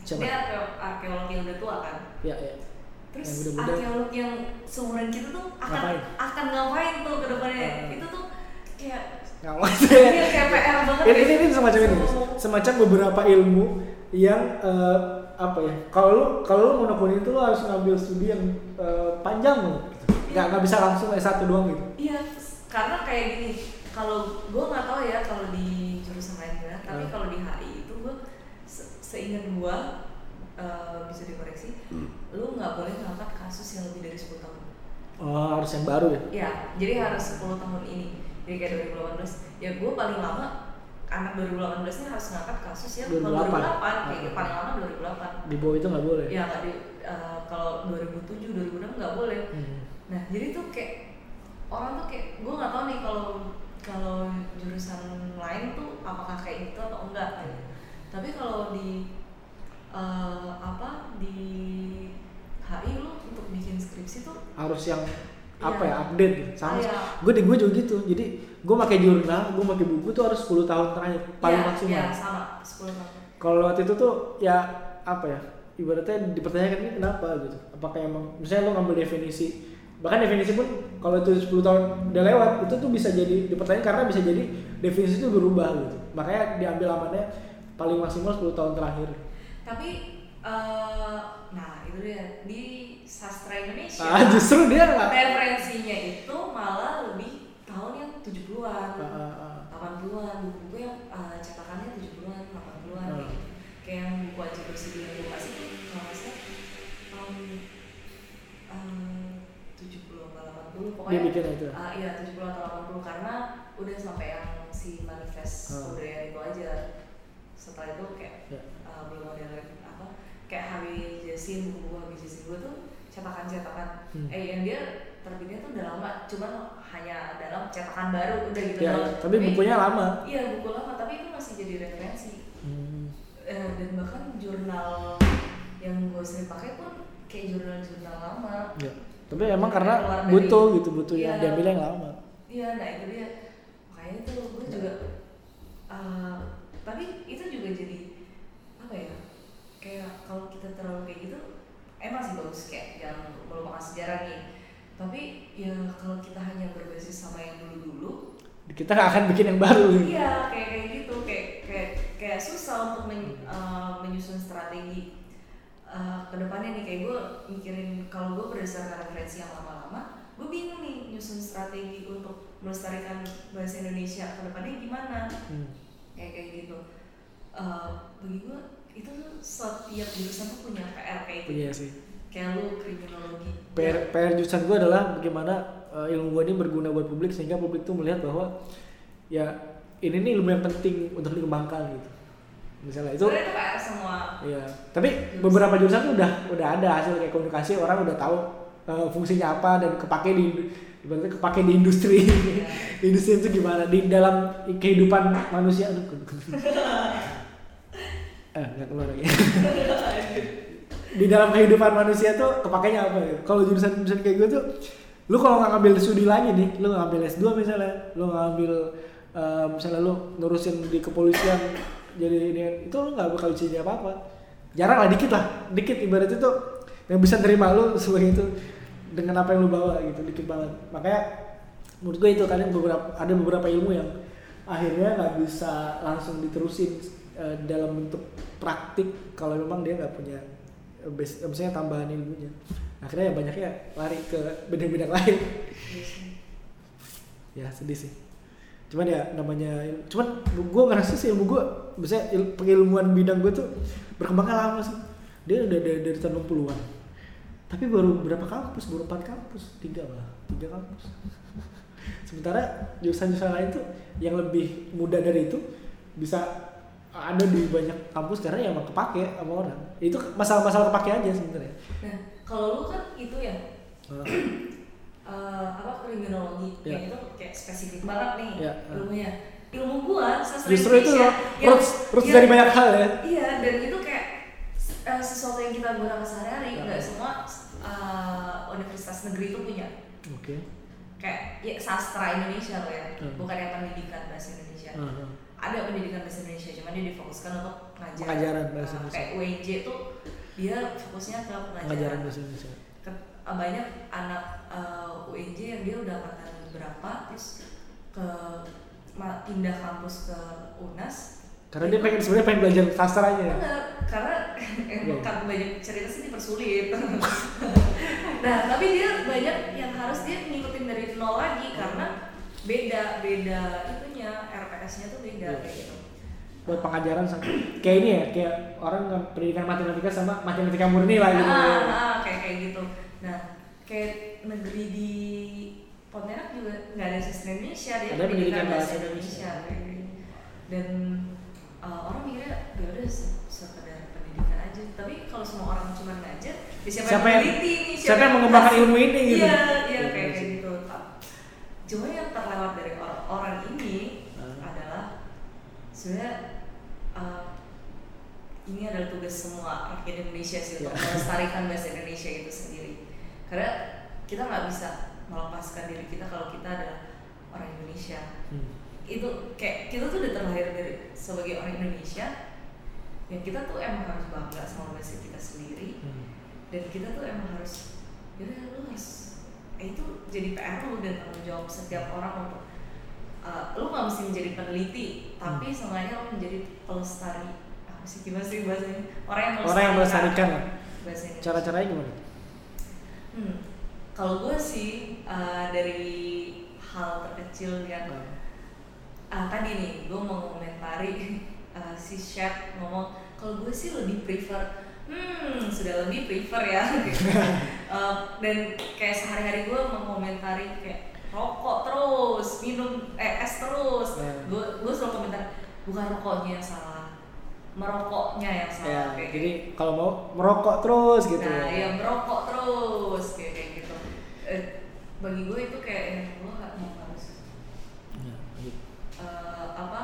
Siapa? Dia arkeolog, arkeolog yang udah tua kan. ya ya Terus Yang arkeolog yang seumuran kita tuh akan Ngapain? akan ngapain tuh ke depannya? Ah. Itu tuh kayak Ngawas Iya, kayak PR banget ini, ya. ini, ini semacam ini semacam beberapa ilmu yang eh, apa ya kalau lu kalau lu mau nekunin itu lu harus ngambil studi yang eh, panjang banget gitu. nggak nggak bisa langsung S1 doang gitu Iya, karena kayak gini. Kalau gue nggak tahu ya kalau di jurusan lain gimana, tapi Hmm. kalau di HI itu gue se seingat gue eh, bisa dikoreksi, lu nggak boleh ngangkat kasus yang lebih dari 10 tahun. oh harus yang baru ya Iya, jadi harus 10 tahun ini. Jadi kayak 2018. Ya gue paling lama anak 2018 ini harus ngangkat kasus yang 2008. 2008, kayak Ah. paling lama 2008. di bawah itu nggak boleh Ya nggak di eh, kalau 2007 2006 nggak boleh. Hmm. Nah jadi tuh kayak orang tuh kayak gue nggak tahu nih kalau kalau jurusan lain tuh apakah kayak gitu atau enggak. gitu. Tapi kalau di eh, apa di HI lu untuk bikin skripsi tuh harus yang apa ya update gitu. Sama Iya. gue di gue juga gitu. Jadi gue pakai jurnal gue pakai buku tuh harus 10 tahun terakhir paling ya, maksimal. Ya sama. 10 tahun. kalau waktu itu tuh ya apa ya ibaratnya dipertanyakan ini kenapa gitu. Apakah emang misalnya lo ngambil definisi bahkan definisi pun kalau itu 10 tahun udah lewat itu tuh bisa jadi dipertanyakan karena bisa jadi definisi itu berubah gitu. Makanya diambil amannya paling maksimal 10 tahun terakhir. Tapi eh, nah itu dia. Di sastra Indonesia. ah justru dia nggak referensinya itu malah lebih tahun yang 70-an. Ah, ah, ah. 80-an buku-buku yang uh, cetakannya 70-an 80-an Hmm. kayak gitu. kayak yang buku aja bersih yang gue kasih tuh kalau nggak salah um, um, 70 apa 80 pokoknya Dia bikin itu. uh, iya 70 atau 80 karena udah sampai yang si manifest Hmm. kebudayaan itu aja setelah itu kayak Ya. uh, belum ada lagi apa kayak Habib Jasin buku Habib Jasin gue tuh cetakan-cetakan Hmm. eh yang dia terbitnya tuh udah lama cuman hanya dalam cetakan baru udah gitu Ya, tapi bukunya lama iya buku lama tapi itu masih jadi referensi Hmm. Eh, dan bahkan jurnal yang gue sering pakai pun kayak jurnal-jurnal lama Ya. Tapi emang karena dari- butuh gitu, butuh Iya. yang diambil yang lama. iya nah itu dia makanya itu gue juga eh, tapi itu juga jadi apa ya kayak kalau kita terlalu kayak gitu emang sih bagus kayak jangan melupakan sejarah nih tapi ya kalau kita hanya berbasis sama yang dulu-dulu Kita nggak akan bikin yang baru. Iya, kayak kayak gitu, kayak kayak kayak susah untuk men- uh, menyusun strategi uh, ke depannya nih. Kayak gue mikirin kalau gue berdasarkan referensi yang lama-lama, gue bingung nih nyusun strategi untuk melestarikan bahasa Indonesia ke depannya gimana. Hmm. Kayak kayak gitu. Uh, bagi gue itu tuh setiap jurusan tuh punya PR kayak gitu. Iya sih. Kayak lu kriminologi. PR, PR jurusan gue adalah bagaimana uh, ilmu gue ini berguna buat publik sehingga publik tuh melihat bahwa ya ini nih ilmu yang penting untuk dikembangkan gitu. Misalnya itu itu PR semua. Iya. Tapi beberapa jurusan tuh udah udah ada hasil kayak komunikasi orang udah tahu uh, fungsinya apa dan kepake di ibaratnya kepake di industri. [laughs] Di industri itu gimana di dalam kehidupan manusia. [laughs] eh nggak keluar lagi. [laughs] di dalam kehidupan manusia tuh kepakainya apa ya? Kalau jurusan-jurusan kayak gue tuh lu kalau nggak ngambil studi lagi nih, lu nggak ngambil S2 misalnya, lu nggak ngambil uh, misalnya lu ngurusin di kepolisian jadi ini itu lu nggak bakal jadi apa-apa. Jarang lah dikit lah, dikit ibarat itu yang bisa terima lu sebagai itu dengan apa yang lu bawa gitu, dikit banget. Makanya menurut gue itu kadang beberapa ada beberapa ilmu yang akhirnya nggak bisa langsung diterusin uh, dalam bentuk praktik kalau memang dia nggak punya uh, base, uh, misalnya tambahan ilmunya. Akhirnya ya banyaknya lari ke bidang-bidang lain. Ya sedih sih. Cuman ya namanya cuman gue ngerasa sih ilmu gue misalnya il, pengilmuan bidang gue tuh berkembangnya lama sih. Dia udah dari, dari tahun 60-an tapi baru berapa kampus? Baru empat kampus? Tiga malah. Tiga kampus. [laughs] Sementara jurusan-jurusan lain tuh yang lebih muda dari itu bisa ada di banyak kampus karena ya emang kepake sama orang itu masalah-masalah kepake aja sebenarnya Nah, kalau lu kan itu ya Ah, [clears throat] eh, apa kriminologi Ya. kayak itu kayak spesifik banget nih Ya, ah. ilmunya ilmu gua sastra justru itu Indonesia loh roots roots dari banyak hal ya iya dan itu kayak eh, sesuatu yang kita gunakan sehari-hari Ya. nggak semua eh, universitas negeri itu punya oke kayak ya sastra Indonesia loh ya Hmm. bukan yang pendidikan bahasa Indonesia Hmm. Ada pendidikan bahasa Indonesia cuman dia difokuskan untuk pengajaran Pengajaran bahasa Nah, Indonesia. kayak UNJ tuh dia fokusnya ke pengajaran, Pengajaran bahasa Indonesia. Ke- uh, banyak anak uh, UNJ yang dia udah angkatan berapa terus ke pindah kampus ke UNAS Karena dia pengen sebenarnya pengen belajar sastranya. ya. Bener, karena [laughs] emang kan banyak cerita sih dipersulit. [laughs] nah, tapi dia banyak yang harus dia ngikutin dari nol lagi karena beda beda itunya RPS-nya tuh beda Iya. kayak gitu. Buat pengajaran sama kayak ini ya, kayak orang pendidikan matematika sama matematika murni lah gitu. Ah, ah, kayak kayak gitu. Nah, kayak negeri di Pontianak juga nggak ada sistem Indonesia, dia Ada pendidikan bahasa Indonesia. Indonesia. gitu. Dan uh, orang mikirnya ya udah se- sekedar pendidikan aja. Tapi kalau semua orang cuma ngajar, ya siapa, Siapa yang yang- meneliti siapa yang mengembangkan ilmu ini gitu. Iya, iya Iya, kayak kayak gitu. Cuma yang terlewat dari orang, orang ini Ah. adalah sebenarnya uh, ini adalah tugas semua rakyat Indonesia sih untuk Ya. melestarikan bahasa Indonesia itu sendiri. Karena kita nggak bisa melepaskan diri kita kalau kita adalah orang Indonesia. Hmm. Itu kayak kita tuh udah terlahir dari sebagai orang Indonesia, yang kita tuh emang harus bangga sama bahasa kita sendiri Hmm. dan kita tuh emang harus yaudah lu harus eh, itu jadi PR lu dan tanggung jawab setiap orang untuk uh, lu nggak mesti menjadi peneliti tapi Hmm. seenggaknya lu menjadi pelestari apa sih gimana sih bahasanya orang yang Orang yang melestarikan ya. bahasa Indonesia Cara-caranya gimana? hmm. kalau gue sih uh, dari hal terkecil yang ah tadi nih gue mau komentari uh, [laughs] si chef ngomong kalau gue sih lebih prefer hmm sudah lebih prefer ya [laughs] Uh, dan kayak sehari-hari gue mengomentari kayak rokok terus minum eh es terus Hmm. gue gue selalu komentar bukan rokoknya yang salah merokoknya yang salah Ya, kayak jadi gitu. kalau mau merokok terus gitu. nah yang merokok terus kayak kayak gitu Eh, bagi gue itu kayak yang lo mau harus Ya, gitu. eh, apa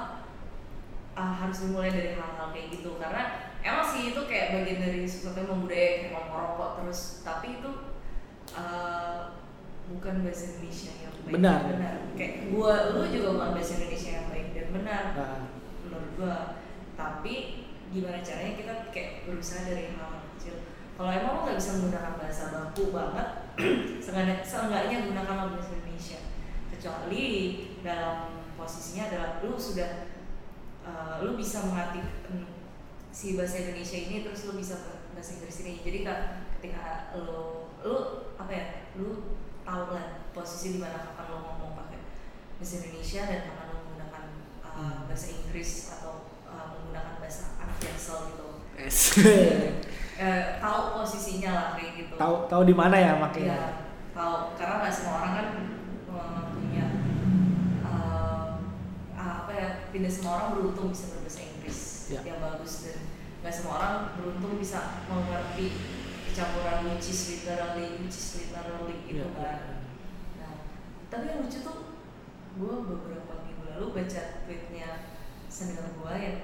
ah, harus dimulai dari hal-hal kayak gitu karena emang sih itu kayak bagian dari sesuatu yang membudaya kayak mau merokok terus. Tapi itu eh, bukan bahasa Indonesia yang baik. Benar. benar. Kayak gua lu juga bukan bahasa Indonesia yang baik dan benar Nah, menurut gua. Tapi gimana caranya kita kayak berusaha dari hal kecil. Kalau emang lo nggak bisa menggunakan bahasa baku banget [clears throat] seenggaknya, seenggaknya gunakanlah bahasa Indonesia. Kecuali dalam posisinya adalah lu sudah uh, lu bisa mengerti mm, si bahasa Indonesia ini terus lu bisa bahasa Inggris ini. Jadi kan ketika lu lu apa ya lu tahu lah posisi di mana kapan lu ngomong pakai bahasa Indonesia dan kapan lu menggunakan uh, Hmm. bahasa Inggris atau uh, menggunakan bahasa anak jaksel gitu. Eh, [laughs] tahu posisinya lah kayak gitu. Tahu tahu di mana ya makanya. tahu. Karena nggak semua orang kan uh, punya uh, apa ya tidak semua orang beruntung bisa berbahasa Inggris Ya. yang bagus dan nggak semua orang beruntung bisa mengerti campuran which is literally which is literally gitu Iya. kan nah tapi yang lucu tuh gue beberapa minggu lalu baca tweetnya senior gue yang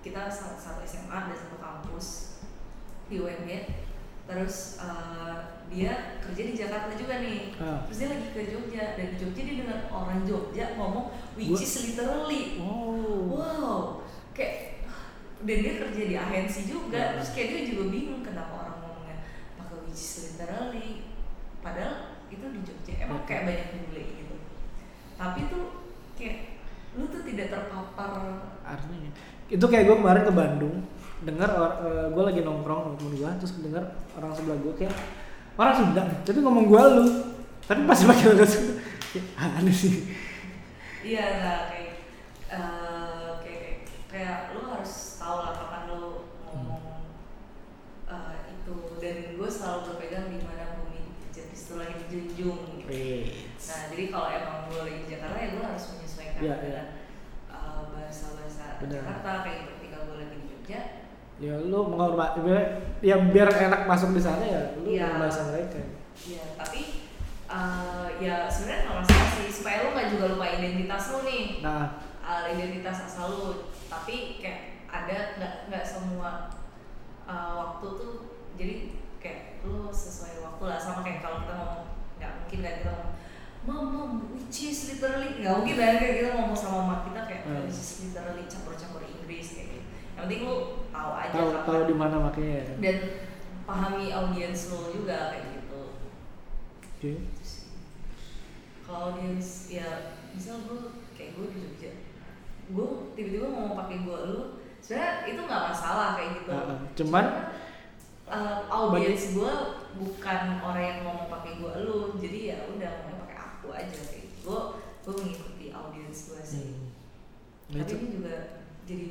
kita satu, SMA dan satu kampus di UNY terus uh, dia kerja di Jakarta juga nih Ah. terus dia lagi ke Jogja dan di Jogja dia dengar orang Jogja ngomong which is literally Oh. wow kayak dan dia kerja di agensi juga. Hmm. terus kayak dia juga bingung kenapa orang ngomongnya pakai which is literally. Padahal itu di Jogja. Emang kayak banyak bule gitu. Tapi tuh kayak lu tuh tidak terpapar. Artinya itu kayak gue kemarin ke Bandung dengar gue lagi nongkrong sama temen gue terus dengar orang sebelah gue kayak orang Sunda tapi ngomong gue lu. Tapi pasti pakai bahasa Sunda aneh sih? Iya, nah, kayak eh, Nah, jadi kalau emang gue lagi di Jakarta ya gue harus menyesuaikan Iya, dengan eh, bahasa-bahasa Benar. Jakarta kayak gitu. Ketika gue lagi di Jogja, ya lu menghormati ya biar enak masuk di sana ya lu Iya. bahasa mereka ya tapi eh, ya sebenarnya nggak masalah sih supaya lu nggak juga lupa identitas lu nih. nah uh, identitas asal lu tapi kayak ada nggak nggak semua uh, waktu tuh jadi kayak lu sesuai waktu lah sama kayak kalau kita ngomong nggak mungkin kan kita ngomong mom mom which is literally nggak mungkin kan kayak kita ngomong sama mama kita kayak Hmm. which is literally campur-campur Inggris kayak gitu yang penting lu tahu aja tahu tahu di mana makanya ya kan? dan pahami audiens lo juga kayak gitu Oke. Gitu kalau audiens ya misal gue kayak gue di Jogja gue tiba-tiba mau pakai gue lu sebenarnya itu nggak masalah kayak gitu Heeh, cuman uh, audiens gue bukan orang yang ngomong pakai gue lu jadi ya udah mau pakai aku aja kayak gitu. gue gue mengikuti audiens gue sih Hmm. Nah, tapi ini juga jadi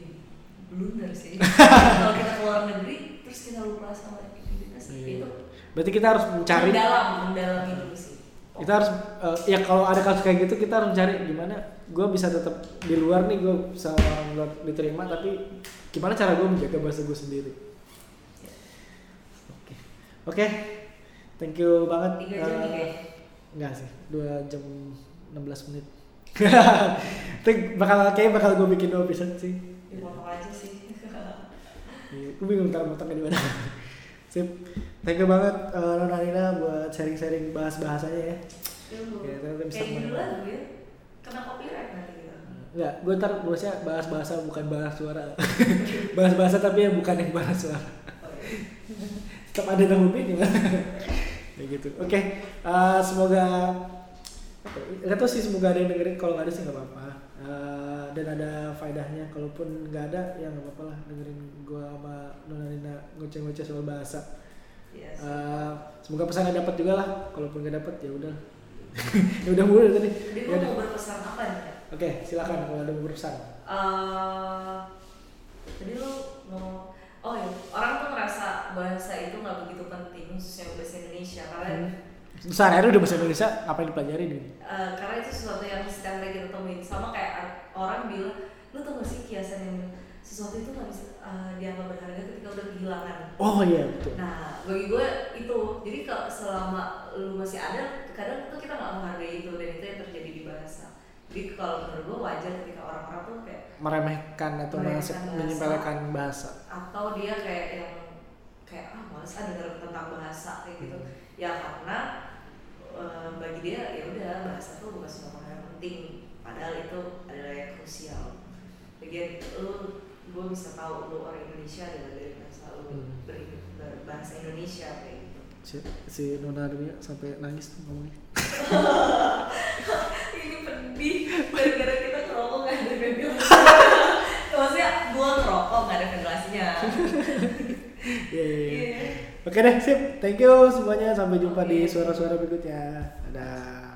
blunder sih [laughs] kalau kita keluar negeri terus kita lupa sama identitas Iya. itu berarti kita harus mencari mendalam mendalami dulu sih kita harus eh, ya kalau ada kasus kayak gitu kita harus mencari gimana gue bisa tetap di luar nih gue bisa orang luar diterima tapi gimana cara gue menjaga bahasa gue sendiri Ya. oke oke thank you banget tiga jam nih kayaknya enggak sih dua jam 16 menit [laughs] itu bakal kayak bakal gue bikin dua episode sih dipotong aja sih [laughs] Iya, gue bingung tahu potongnya di mana. [laughs] Sip. Thank you banget eh, Nona Nina buat sharing-sharing bahas bahasanya ya. Dulu. Ya, ternyata bisa kayak judul lagu ya kena copyright nanti kita Enggak, gue ntar bahasnya bahas bahasa bukan bahas suara. bahas bahasa tapi yang bukan yang bahas suara. oh, iya. Tetap ada nama bandnya. Kayak gitu. Oke, eh, semoga Gak tau sih semoga ada yang dengerin. Kalau nggak ada sih nggak apa-apa. Eh, dan ada faedahnya. Kalaupun nggak ada ya nggak apa-apa lah. Dengerin gua sama Nona Nina ngoceh-ngoceh soal bahasa. Eh, semoga pesannya dapat juga lah. Kalaupun nggak dapat ya udah. [laughs] Ya udah mulu tadi. Jadi ya mau berpesan apa nih? Oke silakan. Kalau ada pesan Eh, jadi lu mau oh ya orang tuh ngerasa bahasa itu nggak begitu penting khususnya bahasa Indonesia karena Hmm. sehari udah bahasa Indonesia apa yang dipelajari nih? Eh, karena itu sesuatu yang setiap hari kita temuin. Sama kayak orang bilang lu tau gak sih kiasan yang sesuatu itu nggak bisa eh, dianggap berharga ketika udah kehilangan? Oh iya betul. Nah, bagi gue itu, jadi kalau selama lu masih ada, kadang tuh kita nggak menghargai itu dan itu yang terjadi di bahasa. Jadi kalau menurut gue wajar ketika orang-orang tuh kayak meremehkan atau Meremehkan bahasa. menyepelekan bahasa atau dia kayak yang kayak ah males ah denger tentang bahasa kayak gitu. Hmm. Ya karena eh, bagi dia ya udah bahasa tuh bukan sesuatu yang penting, padahal itu adalah yang krusial. Bagian lu gue bisa tahu lu orang Indonesia adalah dari bahasa lu Hmm. ber- berbahasa Indonesia kayak gitu. si, si Nona Armia sampai nangis tuh ngomongnya ini pedih gara-gara kita ngerokok nggak ada ventilasi maksudnya gua ngerokok nggak ada ventilasinya Iya, iya, iya. Iya. Oke deh, sip. Thank you semuanya. Sampai jumpa di Oke. suara-suara berikutnya. Dadah.